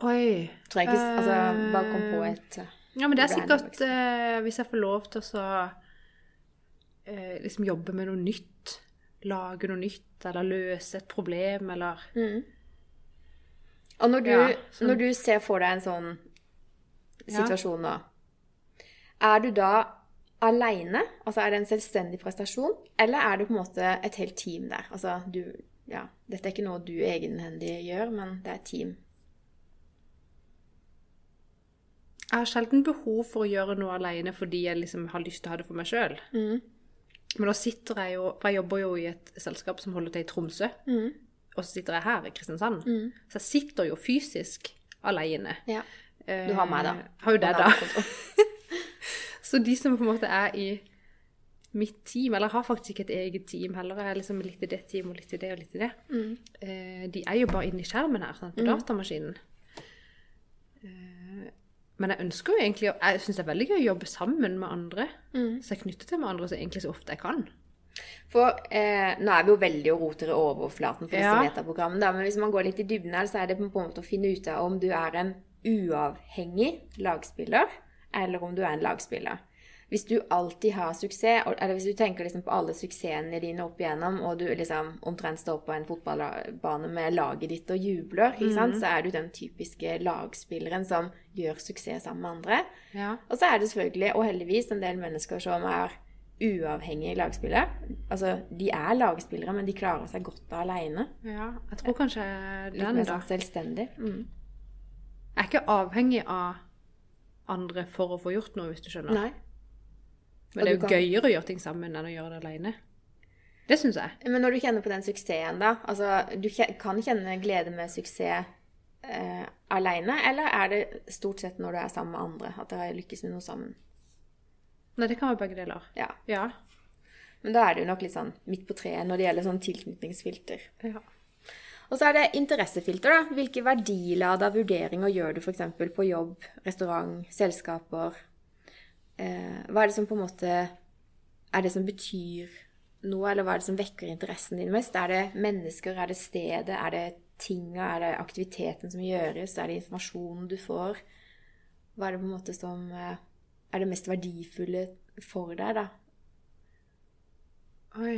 Oi. Tror jeg ikke Altså, bare kom på Eh, et eh, Ja, men det er sikkert uh, Hvis jeg får lov til å så uh, liksom jobbe med noe nytt, lage noe nytt, eller løse et problem, eller Og når du, Ja, sånn. når du ser for deg en sånn situasjon nå, er du da aleine? Altså er det en selvstendig prestasjon? Eller er det på en måte et helt team der? Altså du Ja, dette er ikke noe du egenhendig gjør, men det er et team. Jeg har sjelden behov for å gjøre noe alene fordi jeg liksom har lyst til å ha det for meg sjøl. Men da sitter jeg jo For jeg jobber jo i et selskap som holder til i Tromsø. Og så sitter jeg her i Kristiansand. Så jeg sitter jo fysisk alene. Ja. Du har meg, da. Eh, Har jo det, da. Så de som på en måte er i mitt team, eller har faktisk ikke et eget team heller, jeg er liksom litt i det teamet og litt i det og litt i det, mm. de er jo bare inni skjermen her, sant, på datamaskinen. Men jeg ønsker jo egentlig, jeg synes det er veldig gøy å jobbe sammen med andre, så jeg knytter til med andre så egentlig så ofte jeg kan. For eh, nå er vi jo veldig og roter i overflaten for disse Ja. metaprogrammene, da, men hvis man går litt i dybden her, så er det på en måte å finne ut av om du er en uavhengig lagspiller, eller om du er en lagspiller. Hvis du alltid har suksess, eller hvis du tenker liksom på alle suksessene dine opp igjennom, og du liksom omtrent står på en fotballbane med laget ditt og jubler, sant? så er du den typiske lagspilleren som gjør suksess sammen med andre. Ja. Og så er det selvfølgelig, og heldigvis, en del mennesker som er uavhengige lagspillere. Altså, de er lagspillere, men de klarer seg godt alene. ja, jeg tror kanskje den, Litt mer sånn selvstendig. Mm. Jeg er ikke avhengig av andre for å få gjort noe, hvis du skjønner. Nei. Men det er jo kan- gøyere å gjøre ting sammen enn å gjøre det alene. Det synes jeg. Men når du kjenner på den suksessen, da Altså, du kan kjenne glede med suksess eh, alene, eller er det stort sett når du er sammen med andre, at dere lykkes med noe sammen? Nei, det kan være begge deler. Ja. Ja. Men da er det jo nok litt sånn midt på treet når det gjelder sånn tilknytningsfilter. ja. Og så er det interessefilter, da. Hvilke verdilada vurderinger gjør du f.eks. på jobb, restaurant, selskaper? Eh, hva er det som på en måte Er det som betyr noe, eller hva er det som vekker interessen din mest? Er det mennesker, er det stedet, er det tinga, er det aktiviteten som gjøres, er det informasjonen du får? Hva er det på en måte som eh, er det mest verdifulle for deg, da? Oi.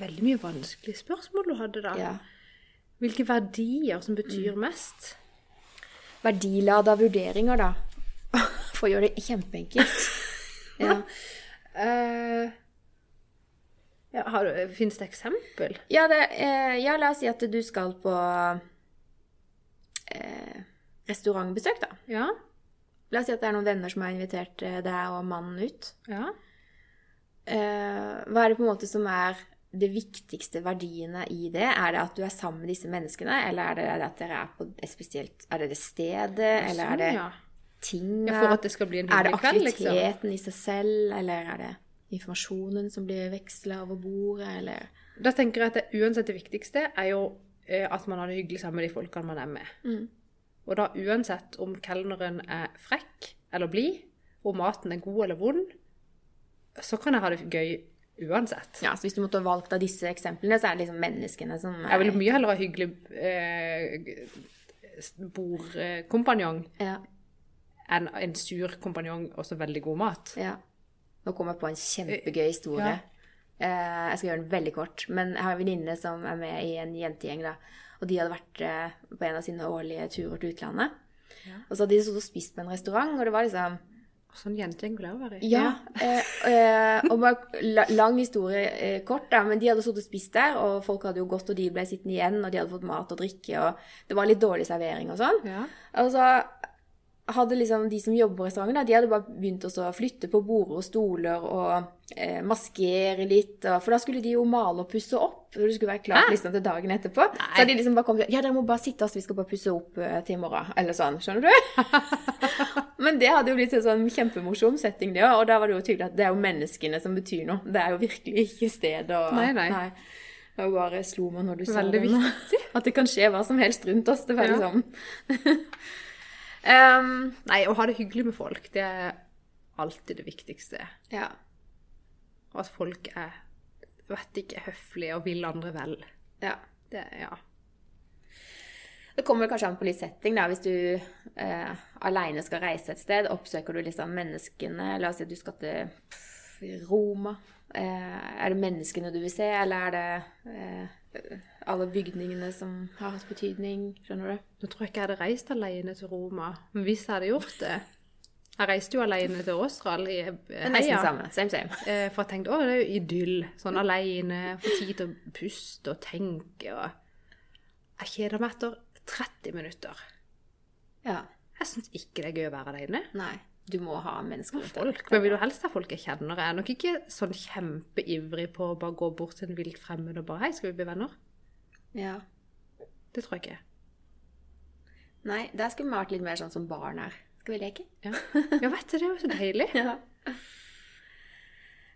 Veldig mye vanskelige spørsmål du hadde da. Ja. Hvilke verdier som betyr mest? Verdilada vurderinger, da. For å gjøre det kjempeenkelt. Ja. Uh, ja, har finnes det eksempel? Ja, det, eh, ja, la oss si at du skal på eh, restaurantbesøk, da. Ja. La oss si at det er noen venner som har invitert eh, deg og mannen ut. Ja. Eh, hva er det på en måte som er de viktigste verdiene i det? Er det at du er sammen med disse menneskene, eller er det at dere er på et spesielt Er det det stedet, eller er det ting ja. tinga? det skal bli en Er det liksom. aktiviteten i seg selv, eller er det informasjonen som blir veksla over bordet, eller Da tenker jeg at det uansett det viktigste er jo eh, at man har det hyggelig sammen med de folkene man er med. Mm. Og da uansett om kelneren er frekk eller blid, om maten er god eller vond, så kan jeg ha det gøy uansett. Ja, så hvis du måtte ha valgt av disse eksemplene, så er det liksom menneskene som er Jeg vil mye heller ha hyggelig eh, bordkompanjong Ja. enn en sur kompanjong og så veldig god mat. ja. Nå kom jeg på en kjempegøy historie. Eh, jeg skal gjøre den veldig kort. Men jeg har en venninne som er med i en jentegjeng, da. Og de hadde vært eh, på en av sine årlige turer til utlandet. Ja. Og så hadde de stått og spist på en restaurant, og det var liksom Sånn jentegjeng vil jeg å være i. Ja. Eh, eh, og bare lang historie eh, kort, da. Men de hadde sittet og spist der, og folk hadde jo gått, og de ble sittende igjen, og de hadde fått mat og drikke, og det var litt dårlig servering og sånn. Ja. Og så hadde liksom de som jobber på restauranten, de hadde bare begynt å flytte på border og stoler og eh, maskere litt. Og, for da skulle de jo male og pusse opp, for det skulle være klart liksom, til dagen etterpå. Nei. Så de liksom bare kommet Ja, dere må bare sitte, oss, vi skal bare pusse opp eh, til i morgen. Eller sånn. Skjønner du? Men det hadde jo blitt en sånn kjempemorsom setting, det òg. Og da var det jo tydelig at det er jo menneskene som betyr noe. Det er jo virkelig ikke stedet og Nei, nei. Det var bare slo meg når du sa Veldig viktig. At det kan skje hva som helst rundt oss. Det var liksom um, Nei, å ha det hyggelig med folk, det er alltid det viktigste. Ja. Og at folk er, vet ikke, høflige og vil andre vel. ja. Det, ja. Det kommer kanskje an på litt setting, da. Hvis du eh, aleine skal reise et sted, oppsøker du liksom menneskene La oss si at du skal til Roma. Eh, er det menneskene du vil se, eller er det eh, alle bygningene som har hatt betydning? Skjønner du? Nå tror jeg ikke jeg hadde reist alene til Roma, men hvis jeg hadde gjort det Jeg reiste jo alene til Åsral i eh, Heia. samme. Same, same. Eh, For jeg tenkte å, det er jo idyll. Sånn alene, få tid til å puste og tenke og Jeg kjeder meg etter 30 minutter. Ja. Jeg syns ikke det er gøy å være alene. Nei. Du må ha mennesker rundt deg. folk. Men vil du helst ha folk jeg kjenner. Jeg er nok ikke sånn kjempeivrig på å bare gå bort til en vilt fremmed og bare Hei, skal vi bli venner? Ja. Det tror jeg ikke. Nei, der skulle vi vært litt mer sånn som barn er. Skal vi leke? Ja, ja vet du, det er jo så deilig. Ja.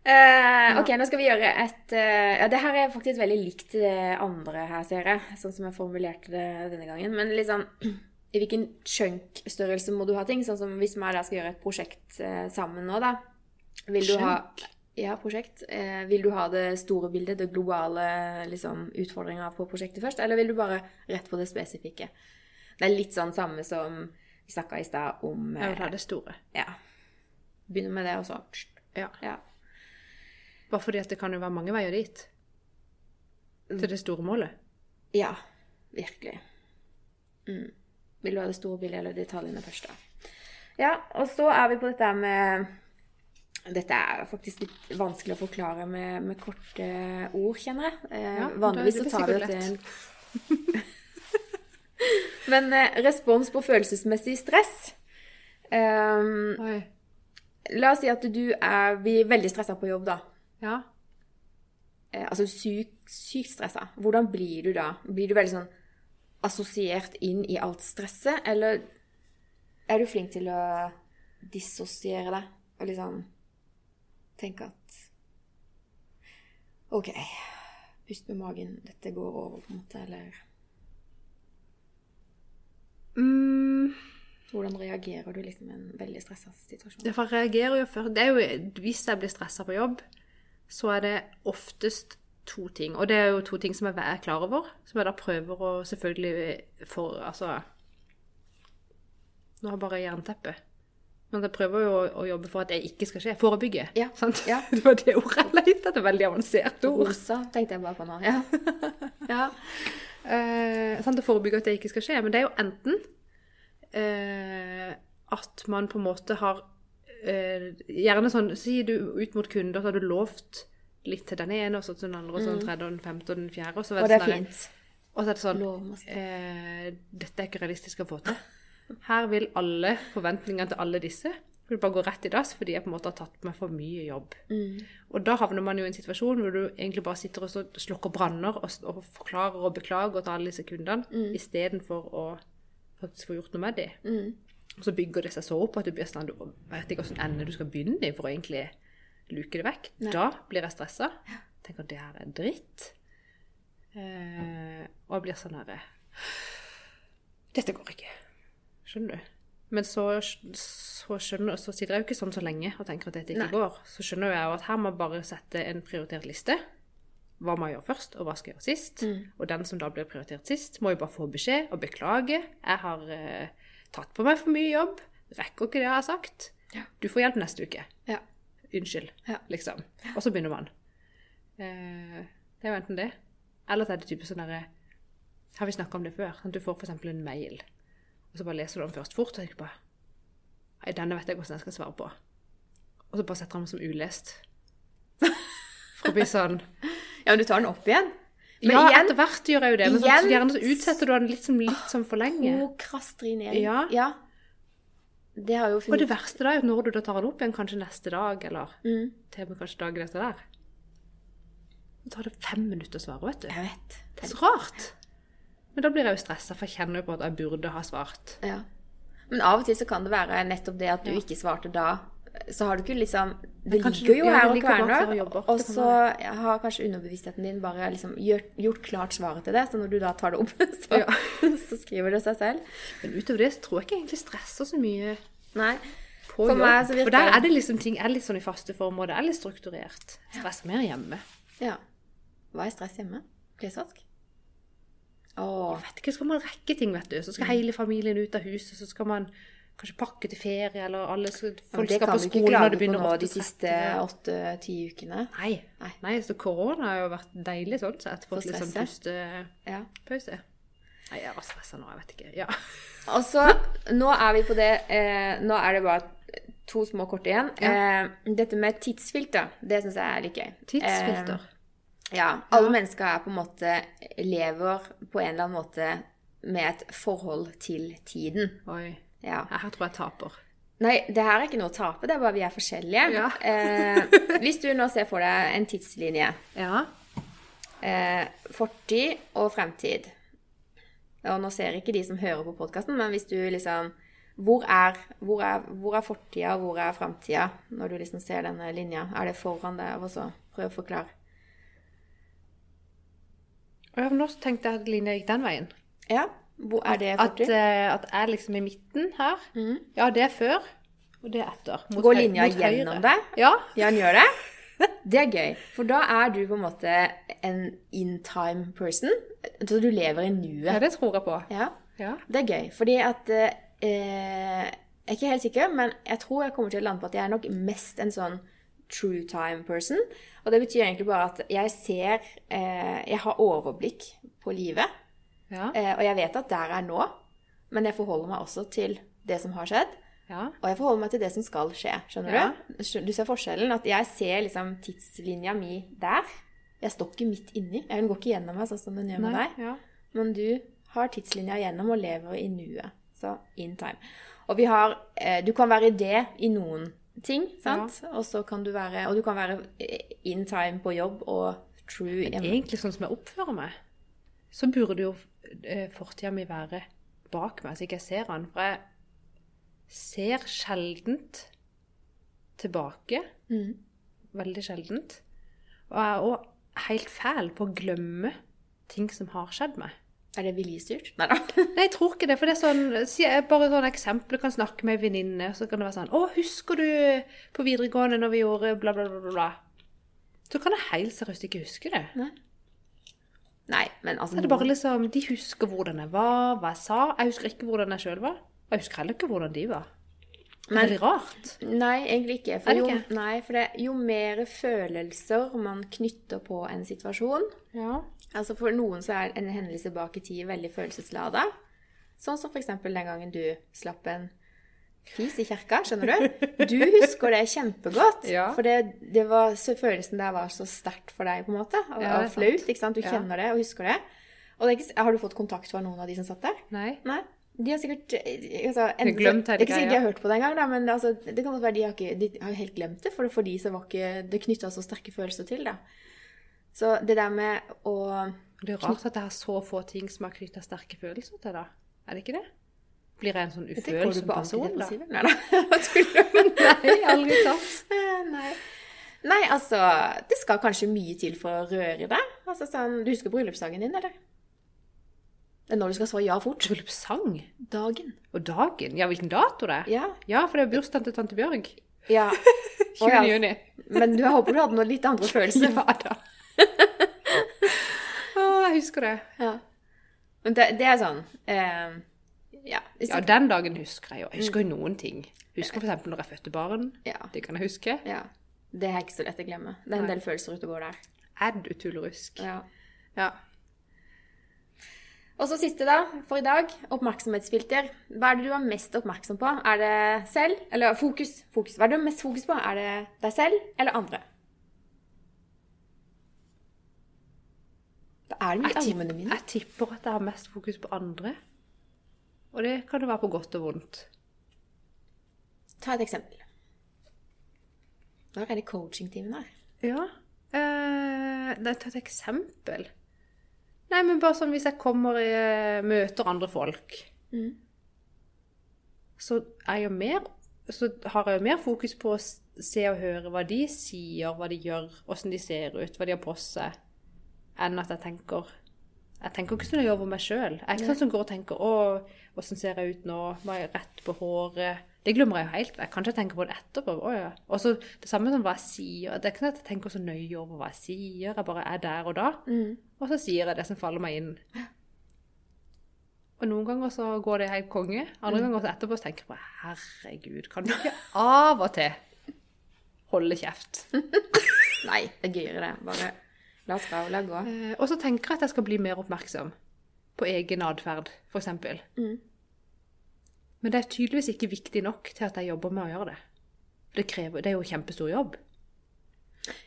Uh, ok, nå skal vi gjøre et uh, Ja, det her er faktisk veldig likt det andre her, ser jeg. Sånn som jeg formulerte det denne gangen. Men litt sånn I hvilken chunk-størrelse må du ha ting? Sånn som hvis vi skal gjøre et prosjekt eh, sammen nå, da. Vil du ha Ja. Eh, vil du ha det store bildet, det globale liksom, utfordringa på prosjektet først? Eller vil du bare rett på det spesifikke? Det er litt sånn samme som vi snakka i stad om Jeg vil ha eh, det store. Ja. Begynner med det, og så Ja. Ja. Bare fordi at det kan jo være mange veier dit. Til det store målet. Ja, virkelig. Mm. Vil du ha det store bildet eller detaljene først, da? Ja, og så er vi på dette med Dette er faktisk litt vanskelig å forklare med, med korte ord, kjenner jeg. Eh, Ja, vanligvis så tar vi dette en Men eh, respons på følelsesmessig stress um. La oss si at du er, blir veldig stressa på jobb, da. Ja. eh, altså syk, sykt stressa, hvordan blir du da? Blir du veldig sånn assosiert inn i alt stresset, eller er du flink til å dissosiere deg og liksom tenke at OK, pust med magen, dette går over, på en måte, eller Mm, hvordan reagerer du liksom i en veldig stressa situasjon? Ja, for jeg reagerer jo før. Det er jo, hvis jeg blir stressa på jobb, så er det oftest to ting. Og det er jo to ting som jeg er klar over, som jeg da prøver å selvfølgelig for Altså Nå har jeg bare jernteppe. Men jeg prøver jo å, å jobbe for at det ikke skal skje. Forebygge. Ja, Sant? ja. Det var det ordet jeg lette etter. Veldig avansert ord. Rosa tenkte jeg bare på nå. Ja. ja. Eh, sant, å forebygge at det ikke skal skje. Men det er jo enten eh, at man på en måte har eh, Gjerne sånn Sier du ut mot kunder, så har du lovt litt til den ene, og så til den andre, og så den tredje, og den femte og den fjerde. Og så, Og det er sånn fint. og så er det sånn eh, Dette er ikke realistisk å få til. Her vil alle forventningene til alle disse vil bare gå rett i dass fordi jeg på en måte har tatt på meg for mye jobb. Og da havner man jo i en situasjon hvor du egentlig bare sitter og slukker branner og, og forklarer og beklager til alle disse kundene, istedenfor å faktisk få gjort noe med dem. Og så bygger det seg så opp at du blir sånn, du vet ikke hvilken ende du skal begynne i for å egentlig luke det vekk. Da blir jeg stressa. Tenker at det her er dritt. Eh, og jeg blir sånn herre Dette går ikke. Skjønner du? Men så, så, skjønner, så sitter jeg jo ikke sånn så lenge og tenker at dette ikke Nei. går. Så skjønner jeg jo at her må jeg bare sette en prioritert liste. Hva må jeg gjøre først, og hva skal jeg gjøre sist? Og den som da blir prioritert sist, må jo bare få beskjed og beklage. Jeg har eh, tatt på meg for mye jobb. Rekker ikke det jeg har sagt. Ja. Du får hjelp neste uke. Ja. Unnskyld, Ja. liksom. Og så begynner man. Eh, det er jo enten det, eller så er det type sånn derre Har vi snakka om det før? Sånn, du får f.eks. en mail, og så bare leser du den først fort, og tenker bare Nei, denne vet jeg hvordan jeg skal svare på. Og så bare setter han den som ulest. For å bli sånn Ja, men du tar den opp igjen. Men Ja, igjen, etter hvert gjør jeg jo det, men igjen- så gjerne så utsetter du den litt, som, litt som for lenge. prokrastinering. Ja. Det har jo Og det verste da er at når du da tar den opp igjen, kanskje neste dag, eller mm, til og med kanskje dagen etter der. Så tar det fem minutter å svare, vet du. Jeg vet. Det er så rart. Men da blir jeg jo stressa, for jeg kjenner jo på at jeg burde ha svart. Ja. Men av og til så kan det være nettopp det at du Ja. ikke svarte da. Så har du ikke liksom Det ligger jo her og kverner. Og så har kanskje underbevisstheten din bare liksom gjort, gjort klart svaret til det. Så når du da tar det opp, så, Ja. så skriver det seg selv. Men utover det så tror jeg ikke jeg egentlig stresser så mye Nei. på For meg så virker For der er det liksom ting er litt sånn i faste form, og det er litt strukturert. Stress stresser mer hjemme. Ja. Hva er stress hjemme? Klesvask? Åh. Jeg vet ikke, skal man rekke ting, vet du. Så skal hele familien ut av huset, så skal man kanskje pakke til ferie, eller alle skal, folk det skal kan på du ikke skolen når klage det på begynner nå de siste åtte-ti ukene. Nei. Nei. Nei, så korona har jo vært deilig sånn sett. For Fått litt sånn pustepause. Ja. Nei, jeg var stressa nå, jeg vet ikke. Ja. Og så, nå er vi på det eh, Nå er det bare to små kort igjen. Eh, dette med tidsfilter, det syns jeg er litt gøy. Tidsfilter. Eh, ja. Alle mennesker er på en måte lever på en eller annen måte med et forhold til tiden. Oi. Ja. Her tror jeg taper. Nei, det her er ikke noe å tape, det er bare vi er forskjellige. Ja. eh, hvis du nå ser for deg en tidslinje. Ja. Eh, fortid og fremtid. Og nå ser ikke de som hører på podkasten, men hvis du liksom hvor er, hvor er, hvor er fortida, hvor er framtida, når du liksom ser denne linja? Er det foran deg? Og så prøv å forklare. Og ja, nå tenkte jeg at linja gikk den veien. Ja, hvor er det At, fortid? eh, at jeg liksom i midten her. Ja, det er før, og det er etter. Mot Går linja mot gjennom deg? Ja. Ja, den gjør det? Det er gøy. For da er du på en måte en in time person. Så du lever i nuet. ja, det tror jeg på. Ja. Ja. Det er gøy, fordi at eh, Jeg er ikke helt sikker, men jeg tror jeg kommer til å lande på at jeg er nok mest en sånn true time person. Og det betyr egentlig bare at jeg ser eh, Jeg har overblikk på livet. Ja. Eh, og jeg vet at der er nå, men jeg forholder meg også til det som har skjedd. ja. Og jeg forholder meg til det som skal skje. Skjønner Ja. du? Du ser forskjellen? At jeg ser liksom tidslinja mi der. Jeg står ikke midt inni. Den går ikke gjennom meg sånn som den gjør med Nei. deg. Ja. Men du har tidslinja gjennom og lever i nuet. Så in time. Og vi har eh, Du kan være det i noen ting, sant? Og så kan du være Og du kan være eh, in time på jobb og true hjemme. Egentlig sånn som jeg oppfører meg, så burde jo eh, fortida mi være bak meg, så ikke jeg ser han. For jeg ser sjeldent tilbake. Mm. Veldig sjeldent. Og jeg er òg helt fæl på å glemme ting som har skjedd meg. Er det viljestyrt? Nei da. Nei, jeg tror ikke det. For det er sånn, bare sånn eksempel. Jeg kan snakke med en venninne, så kan det være sånn 'Å, husker du på videregående når vi gjorde bla, bla, bla?' bla?» Så kan jeg helt seriøst ikke huske det. Nei, men altså Så er det bare liksom, De husker hvordan jeg var, hva jeg sa. Jeg husker ikke hvordan jeg sjøl var. Og jeg husker heller ikke hvordan de var. Men- er det rart. Nei, egentlig ikke. For det jo, nei, for det, jo mer følelser man knytter på en situasjon Ja. Altså For noen så er en hendelse bak i tid veldig følelseslada. Sånn som f.eks. den gangen du slapp en fis i kirka. Skjønner du? Du husker det kjempegodt. Ja. For det, det var, så følelsen der var så sterkt for deg, på en måte. Og, Ja, det flaut. sant. ikke sant? Du kjenner det og husker det. Og det ikke, Har du fått kontakt fra noen av de som satt der? Nei. Nei. De har sikkert eh, altså, enten, glemt hele Det er ikke sikkert de har hørt på det engang, men altså, det kan godt være de har, ikke, de har helt glemt det. For for de så var ikke det knytta så sterke følelser til det. Så det der med å Det er rart at det er så få ting som har knytta sterke følelser til, det. Er det ikke det? Blir jeg en sånn ufølsom person, da? Nei da, hva tuller du? Nei, aldri tatt. Eh, Nei. Nei, altså Det skal kanskje mye til for å røre deg. Altså sånn, Du husker bryllupsdagen din, eller? Det er når du skal svare ja fort. Bryllupssang? Dagen. Og dagen? Ja, hvilken dato det er? Ja. Ja, for det er bursdagen til tante Bjørg. ja. 20. Å, ja. juni. Men du, jeg håper du hadde noen litt andre følelser. Ja da. Å, jeg husker det. Ja. Men det, det er sånn eh, Ja. Ja, den dagen husker jeg jo. Jeg husker jo noen ting. Husker eksempel når jeg fødte barn. ja, Det kan jeg huske. ja. Det er ikke så lett å glemme. Det er en Nei. del følelser ute og går der. Er du tullerusk? Ja. Ja. Og så siste, da, for i dag. Oppmerksomhetsfilter. Hva er det du er mest oppmerksom på? Er det selv? Eller fokus? fokus. Hva er det du har mest fokus på? Er det deg selv eller andre? Da er det i armene mine. jeg tipper at jeg har mest fokus på andre. Og det kan det være på godt og vondt. Ta et eksempel. Når er det coachingtimen her? Ja. Eh, nei, ta et eksempel. Nei, men bare sånn hvis jeg kommer i eh, møter andre folk, Mm. så er jeg jo mer så har jeg jo mer fokus på å se og høre hva de sier, hva de gjør, åssen de ser ut, hva de har på seg, enn at jeg tenker Jeg tenker ikke sånn jeg gjør over meg sjøl. Jeg er ikke sånn som går og tenker 'Å, åssen ser jeg ut nå? Var jeg rett på håret?' Det glemmer jeg jo helt Jeg kan ikke tenke på det etterpå. Å, ja. Og så det samme som hva jeg sier. Det er ikke sånn at jeg tenker så nøye over hva jeg sier. Jeg bare er der og da. Mm. Og så sier jeg det som faller meg inn. Og noen ganger så går det helt konge. Andre ganger så etterpå så tenker jeg bare herregud, kan du ikke av og til holde kjeft? Nei, det er gøyere, det. Bare la oss gå, la gå. Eh, og så tenker jeg at jeg skal bli mer oppmerksom på egen atferd, f.eks. Mm. Men det er tydeligvis ikke viktig nok til at jeg jobber med å gjøre det. Det, krever, det er jo kjempestor jobb.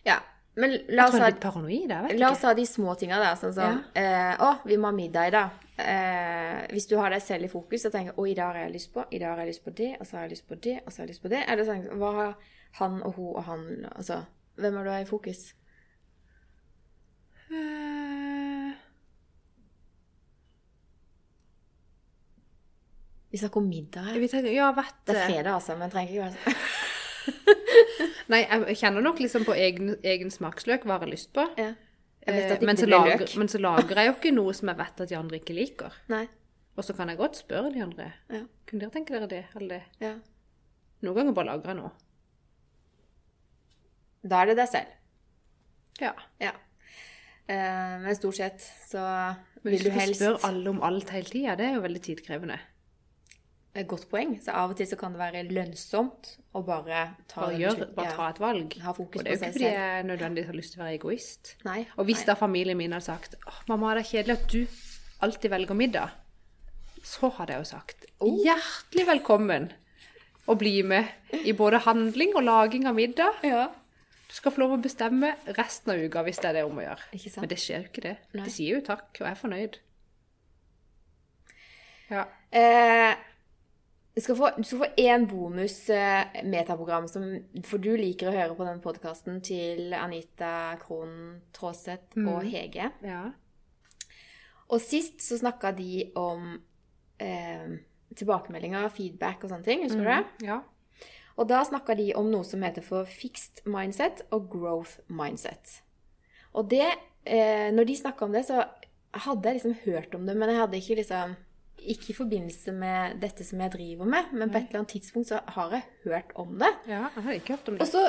Ja, men la Jeg oss tror jeg ha er litt paranoid, vet La oss ikke. ta de små tinga, da. Sånn som eh, Å, vi må ha middag i dag. Eh, hvis du har deg selv i fokus og tenker Å, i dag har jeg lyst på I dag har jeg lyst på det, og så har jeg lyst på det, og så har jeg lyst på det. Eller sånn Hva har han og hun og han Altså, hvem har du i fokus? Vi snakker om middag her. Tenker, ja, vet Det er fredag, altså, men trenger ikke være sånn. Nei, jeg kjenner nok liksom på egen, egen smaksløk hva jeg har lyst på. Ja. Eh, men, så lager, men så lager jeg jo ikke noe som jeg vet at de andre ikke liker. Nei. Og så kan jeg godt spørre de andre. Ja. Kunne dere tenke dere det, eller det? ja. Noen ganger bare lager jeg noe. Da er det deg selv. Ja. Ja. Eh, men stort sett så vil du helst Hvis du spør alle om alt hele tida, det er jo veldig tidkrevende. Godt poeng. Så av og til så kan det være lønnsomt å bare ta Bare, gjør, bare Ja. ta et valg. Ha fokus Og det er jo ikke fordi jeg nødvendigvis har lyst til å være egoist. Nei. Og hvis nei. da familien min hadde sagt oh, 'Mamma, det er kjedelig at du alltid velger middag', så hadde jeg jo sagt Oh. hjertelig velkommen å bli med i både handling og laging av middag. Ja. Du skal få lov å bestemme resten av uka hvis det er det om å gjøre. Men det skjer jo ikke det. Nei. De sier jo takk, og jeg er fornøyd. Ja. Eh, du skal få, du skal få én bonus eh, metaprogram, som, for du liker å høre på den podkasten til Anita Krohn Traaseth og Hege. ja. Og sist så snakka de om eh, tilbakemeldinger, feedback og sånne ting. Husker du det? Ja. Og da snakka de om noe som heter for fixed mindset og growth mindset. Og det eh, Når de snakka om det, så hadde jeg liksom hørt om det, men jeg hadde ikke liksom Ikke i forbindelse med dette som jeg driver med, men på et eller annet tidspunkt så har jeg hørt om det. ja. Jeg har ikke hørt om det. Og så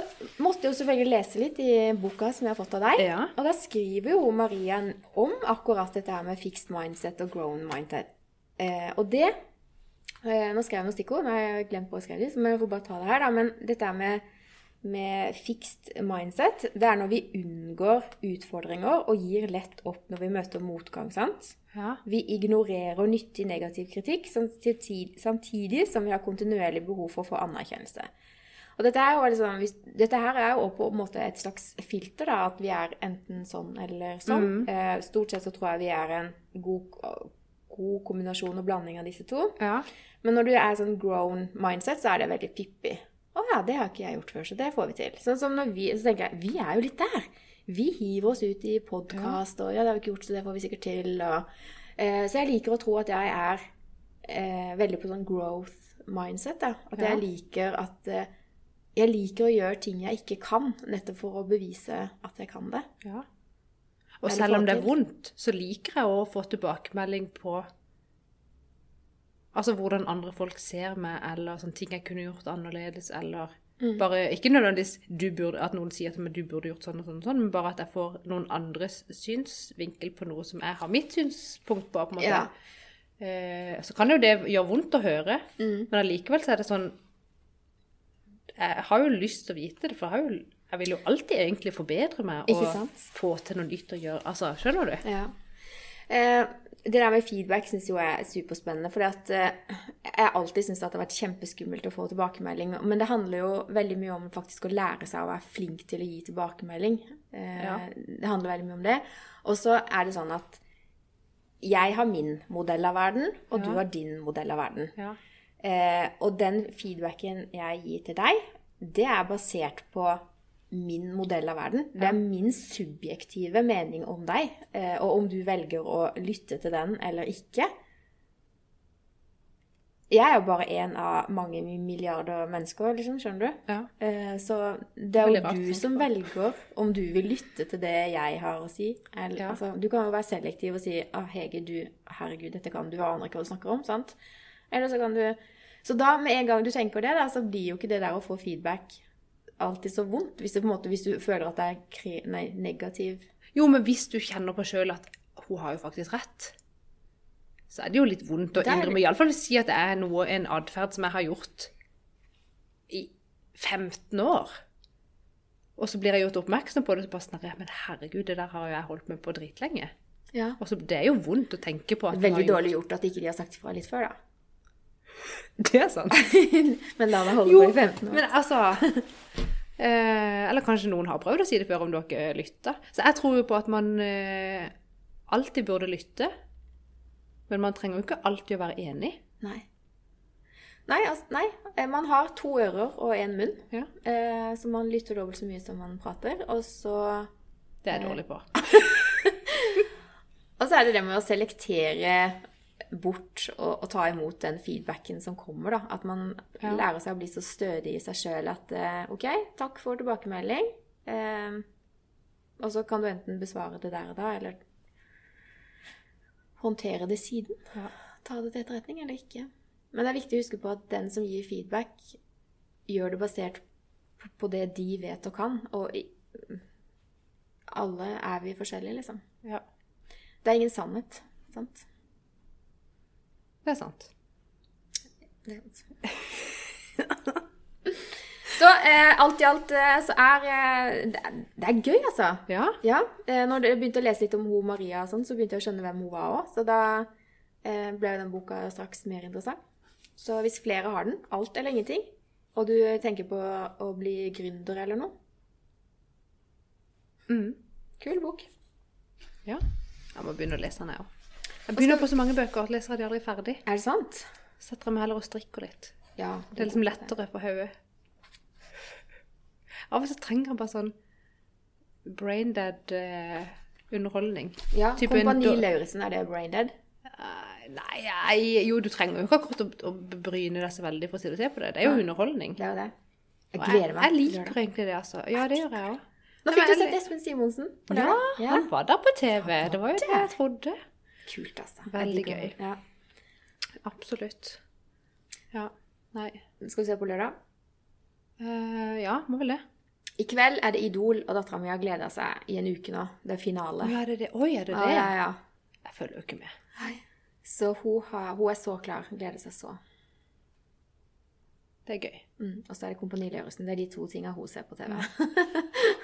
måtte jeg jo selvfølgelig lese litt i boka som jeg har fått av deg. Ja. Og da skriver jo Maria om akkurat dette her med fixed mindset og grown mindset. Eh, og det Nå skrev jeg noen stikkord, nå har jeg glemt på å skrive dem, så jeg får bare ta det her, da. Men dette med, med fixed mindset, det er når vi unngår utfordringer og gir lett opp når vi møter motgang, sant? Ja. Vi ignorerer nyttig negativ kritikk, samtidig, samtidig som vi har kontinuerlig behov for å få anerkjennelse. Og dette, er jo liksom, dette her er jo på en måte et slags filter, da, at vi er enten sånn eller sånn. Mm. stort sett så tror jeg vi er en god god kombinasjon og blanding av disse to. Ja. Men når du er sånn grown mindset, så er det veldig pippi. Å ja, det har ikke jeg gjort før, så det får vi til. Sånn som når vi, så tenker jeg, vi er jo litt der. Vi hiver oss ut i podkast, og ja, det har vi ikke gjort, så det får vi sikkert til. Og, eh, så jeg liker å tro at jeg er eh, veldig på sånn growth mindset. Da. At Ja. jeg liker at eh, Jeg liker å gjøre ting jeg ikke kan, nettopp for å bevise at jeg kan det. ja. Og selv om det er vondt, så liker jeg å få tilbakemelding på Altså hvordan andre folk ser meg, eller sånne ting jeg kunne gjort annerledes, eller Mm. bare Ikke nødvendigvis du burde, at noen sier meg du burde gjort sånn og sånn, og sånn, men bare at jeg får noen andres synsvinkel på noe som jeg har mitt synspunkt på. på en måte. Ja. Eh, så kan jo det gjøre vondt å høre, Mm. men allikevel så er det sånn Jeg har jo lyst til å vite det, for jeg, har jo, jeg vil jo alltid egentlig forbedre meg og få til noe nytt å gjøre. Altså, skjønner du? Ja. Eh, det der med feedback syns jeg er superspennende. For eh, jeg alltid syns det har vært kjempeskummelt å få tilbakemelding. Men det handler jo veldig mye om faktisk å lære seg å være flink til å gi tilbakemelding. Eh, Ja. Det handler veldig mye om det. Og så er det sånn at jeg har min modell av verden, og du har din modell av verden. Ja. Eh, og den feedbacken jeg gir til deg, det er basert på min modell av verden. Det er min subjektive mening om deg. Eh, og om du velger å lytte til den eller ikke. Jeg er jo bare en av mange milliarder mennesker, liksom, skjønner du? Ja. Eh, så det er jo du som velger om du vil lytte til det jeg har å si. Eller, Ja. altså, du kan jo være selektiv og si ah, 'Hege, du, herregud, dette kan du, aner ikke hva du snakker om'. sant? Eller så kan du Så da, med en gang du tenker det, da, så blir jo ikke det der å få feedback alltid så vondt. Hvis, måte, hvis du føler at det er nei, negativ Jo, men hvis du kjenner på sjøl at hun har jo faktisk rett, så er det jo litt vondt å innrømme. Iallfall si at det er noe, en atferd som jeg har gjort i 15 år. Og så blir jeg gjort oppmerksom på det, så bare sånn «Nei, Men herregud, det der har jo jeg holdt med på dritlenge. Ja. Og så Det er jo vondt å tenke på at Veldig har dårlig gjort at ikke de har sagt ifra litt før, da. Det er sant. Men la meg holde Jo, på i 15 år. Men altså eh, Eller kanskje noen har prøvd å si det før om dere lytter. Så jeg tror jo på at man eh, alltid burde lytte. Men man trenger jo ikke alltid å være enig. Nei. Nei, altså, nei. Eh, Man har to ører og én munn, Ja. eh, så man lytter dobbelt så mye som man prater. Og så, Det er jeg dårlig på. og så er det det med å selektere bort og, og ta imot den feedbacken som kommer. da. At man Ja. lærer seg å bli så stødig i seg sjøl at eh, OK, takk for tilbakemelding. Eh, og så kan du enten besvare det der og da, eller håndtere det siden. Ja. Ta det til etterretning eller ikke. Men det er viktig å huske på at den som gir feedback, gjør det basert på- det de vet og kan. Og alle er vi forskjellige, liksom. Ja, Det er ingen sannhet. Sant? Det er sant. Så eh, alt i alt eh, så er eh, det, er- det er gøy, altså. Ja. Ja, eh, når jeg begynte å lese litt om hun Maria og sånn, så begynte jeg å skjønne hvem hun var òg. Så da eh, ble jo den boka straks mer interessant. Så hvis flere har den, alt eller ingenting, og du tenker på å bli gründer eller noe, Mm. kul bok. ja. Jeg må begynne å lese den, jeg òg. Jeg begynner på så mange bøker at leser de aldri ferdig. Er det sant? Setter jeg meg heller og strikker litt. Ja. Det er liksom lettere på hodet. Av og til trenger jeg bare sånn braindead eh, underholdning. Ja, Type Kompani Lauritzen, er det braindead? Uh, Nei, nei, jo, du trenger jo ikke akkurat å, å bryne deg så veldig for å se på det. Det er jo ja. underholdning. Det er jo det. Jeg gleder meg. Jeg, jeg liker egentlig det, altså. Ja, det gjør jeg òg. Nå fikk du sett Espen Simonsen. Ja, han var der på TV. Det var jo det jeg trodde. Kult, altså. Veldig gøy. Ja. Absolutt. Ja. Nei. Skal vi se på lørdag? Uh, ja, må vel det. I kveld er det Idol, og dattera mi har gleda seg i en uke nå. Det er finale. Ja, er det det? Oi, er det det? ja, ja. Jeg følger jo ikke med. Så hun, har, hun er så klar. Hun Gleder seg så. Det er gøy. Mm. Og så er det Kompani Lauritzen. Det er de to tinga hun ser på TV.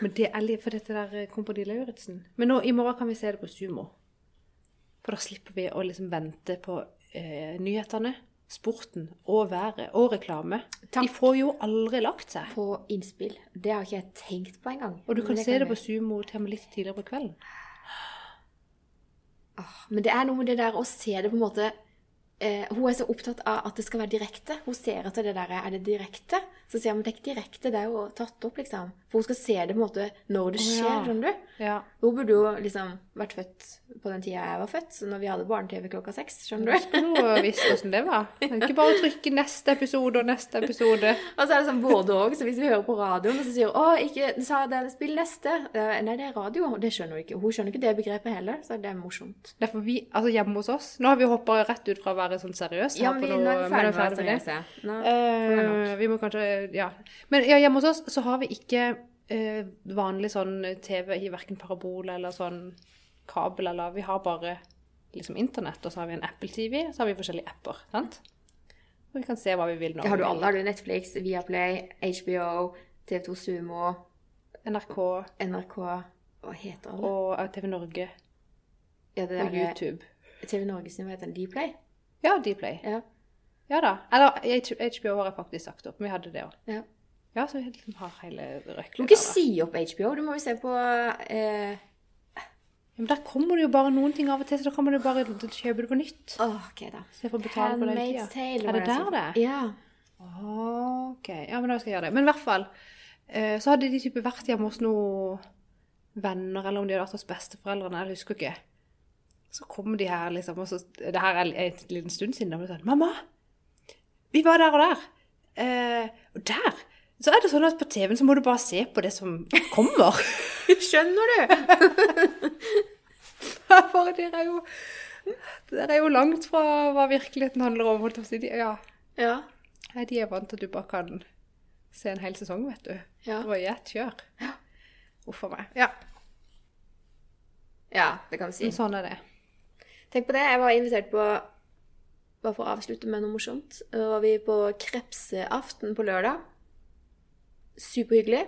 Men det er litt for dette der eh, Kompani Lauritzen. Men nå, i morgen kan vi se det på Sumo. For da slipper vi å liksom vente på eh, nyhetene, sporten og været og reklame. Takk. De får jo aldri lagt seg. På innspill. Det har ikke jeg tenkt på engang. Og du kan det se det på Sumo til og med litt tidligere på kvelden. Åh, Men det er noe med det der å se det på en måte eh, Hun er så opptatt av at det skal være direkte. Hun ser etter det der Er det direkte? Så sier hun at det er ikke direkte, det er jo tatt opp, liksom. For hun skal se det på en måte når det skjer, skjer, ja. du. Ja. Hun burde jo liksom vært født på den tida jeg var født, så når vi hadde barne-TV klokka seks, skjønner du. Skulle visst hvordan det var. Det er Ikke bare å trykke neste episode og neste episode. Og så er det sånn både òg, så hvis vi hører på radioen, og så sier hun 'Å, ikke sa det, spill neste'. Nei, det er radio. Det skjønner hun ikke. Hun skjønner ikke det begrepet heller, så det er morsomt. Derfor vi, altså hjemme hos oss Nå har vi hoppa rett ut fra å være sånn seriøse. Ja, vi, nå er vi ferdig, ferdig med det. Nå. Eh, vi må kanskje Ja. Men ja, hjemme hos oss så har vi ikke uh, vanlig sånn TV i verken parabol eller sånn kabel, eller Vi har bare liksom internett, og så har vi en Apple TV, så har vi forskjellige apper. sant? Og vi kan se hva vi vil nå. Det har du alle. Har du Netflix, Viaplay, HBO, TV2 Sumo, NRK NRK Hva heter alle? og eh, TV Norge Ja, det og YouTube. TV Norge sin, hva heter den? Dplay? Ja, Dplay. Ja. Ja da. Eller HBO har jeg faktisk sagt opp, men vi hadde det òg. ja. Ja, så vi liksom har hele Du røklet må der, ikke si opp HBO. Du må jo se på eh, Ja, men der kommer det jo bare noen ting av og til, så da kan man jo bare kjøpe det på nytt. Åh, OK, da. Istedenfor å betale for det tida. Tale. Er det der så- det er? Ja. Ok, ja, men da skal jeg gjøre det. Men i hvert fall, eh, så hadde de type vært hjemme hos noen venner, eller om de hadde vært hos besteforeldrene, jeg husker ikke. Så kommer de her liksom, og så, det her er en liten stund siden, da ble det sånn, mamma, vi var der og der. Eh, og der, så er det sånn at på TV-en så må du bare se på det som kommer. Skjønner du? For det er jo, det er jo langt fra hva virkeligheten handler om, holdt jeg Ja, Ja. De er vant til at du bare kan se en hel sesong, vet du. Ja. Det var i ett kjør. Uff a meg. Ja, ja, det kan du si. men sånn er det. Tenk på det. Jeg var invitert på Bare for å avslutte med noe morsomt. Da var vi på krepseaften på lørdag. Superhyggelig.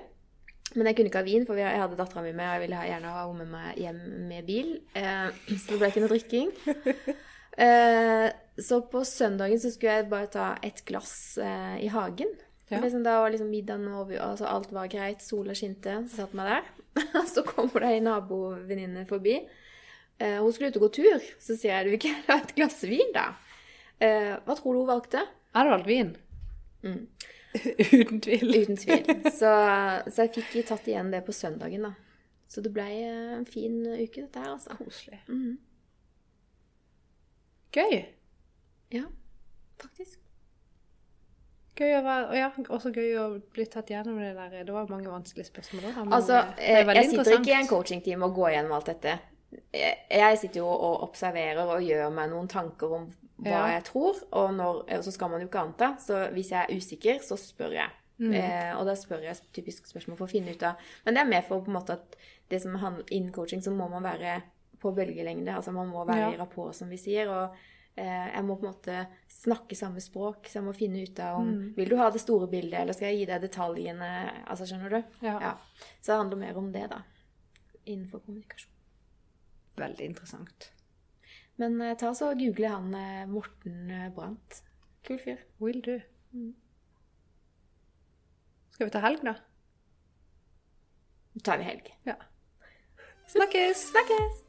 Men jeg kunne ikke ha vin, for jeg hadde dattera mi med, og jeg ville gjerne ha henne med meg hjem med bil. Eh, så det ble ikke noe drikking. Eh, så på søndagen så skulle jeg bare ta et glass eh, i hagen. Ja. Liksom, da var liksom middagen over, altså alt var greit, sola skinte, så satt meg der. så kommer det ei nabovenninne forbi. Eh, hun skulle ut og gå tur, så sier jeg du vil ikke ha et glass vin, da? Eh, hva tror du hun valgte? Jeg hadde valgt vin. Mm. Uten tvil. Uten tvil. Så, så jeg fikk tatt igjen det på søndagen, da. Så det ble eh, en fin uke, dette her, altså. Koselig. Mm. Gøy. Ja, faktisk. Gøy å være, og ja, også gøy å bli tatt gjennom det der. Det var mange vanskelige spørsmål da. Altså, eh, veldig jeg sitter ikke i en coachingteam og går gjennom alt dette. Jeg sitter jo og observerer og gjør meg noen tanker om hva Ja. jeg tror, og, når, og så skal man jo ikke anta. Så hvis jeg er usikker, så spør jeg. Mm. Eh, og da spør jeg typisk spørsmål for å finne ut av Men det er mer for på en måte at det som handler innen coaching, så må man være på bølgelengde. Altså man må være Ja. i rapport, som vi sier. og eh, jeg må på en måte snakke samme språk, så jeg må finne ut av om Mm. Vil du ha det store bildet, eller skal jeg gi deg detaljene? Altså, skjønner du? Ja. Ja. Så det handler mer om det, da. Innenfor kommunikasjon. Veldig interessant. Men eh, ta så og google han eh, Morten eh, Brandt. Kul fyr. Will do. Mm. Skal vi ta helg da? Da tar vi helg. Ja. Snakkes! Snakkes!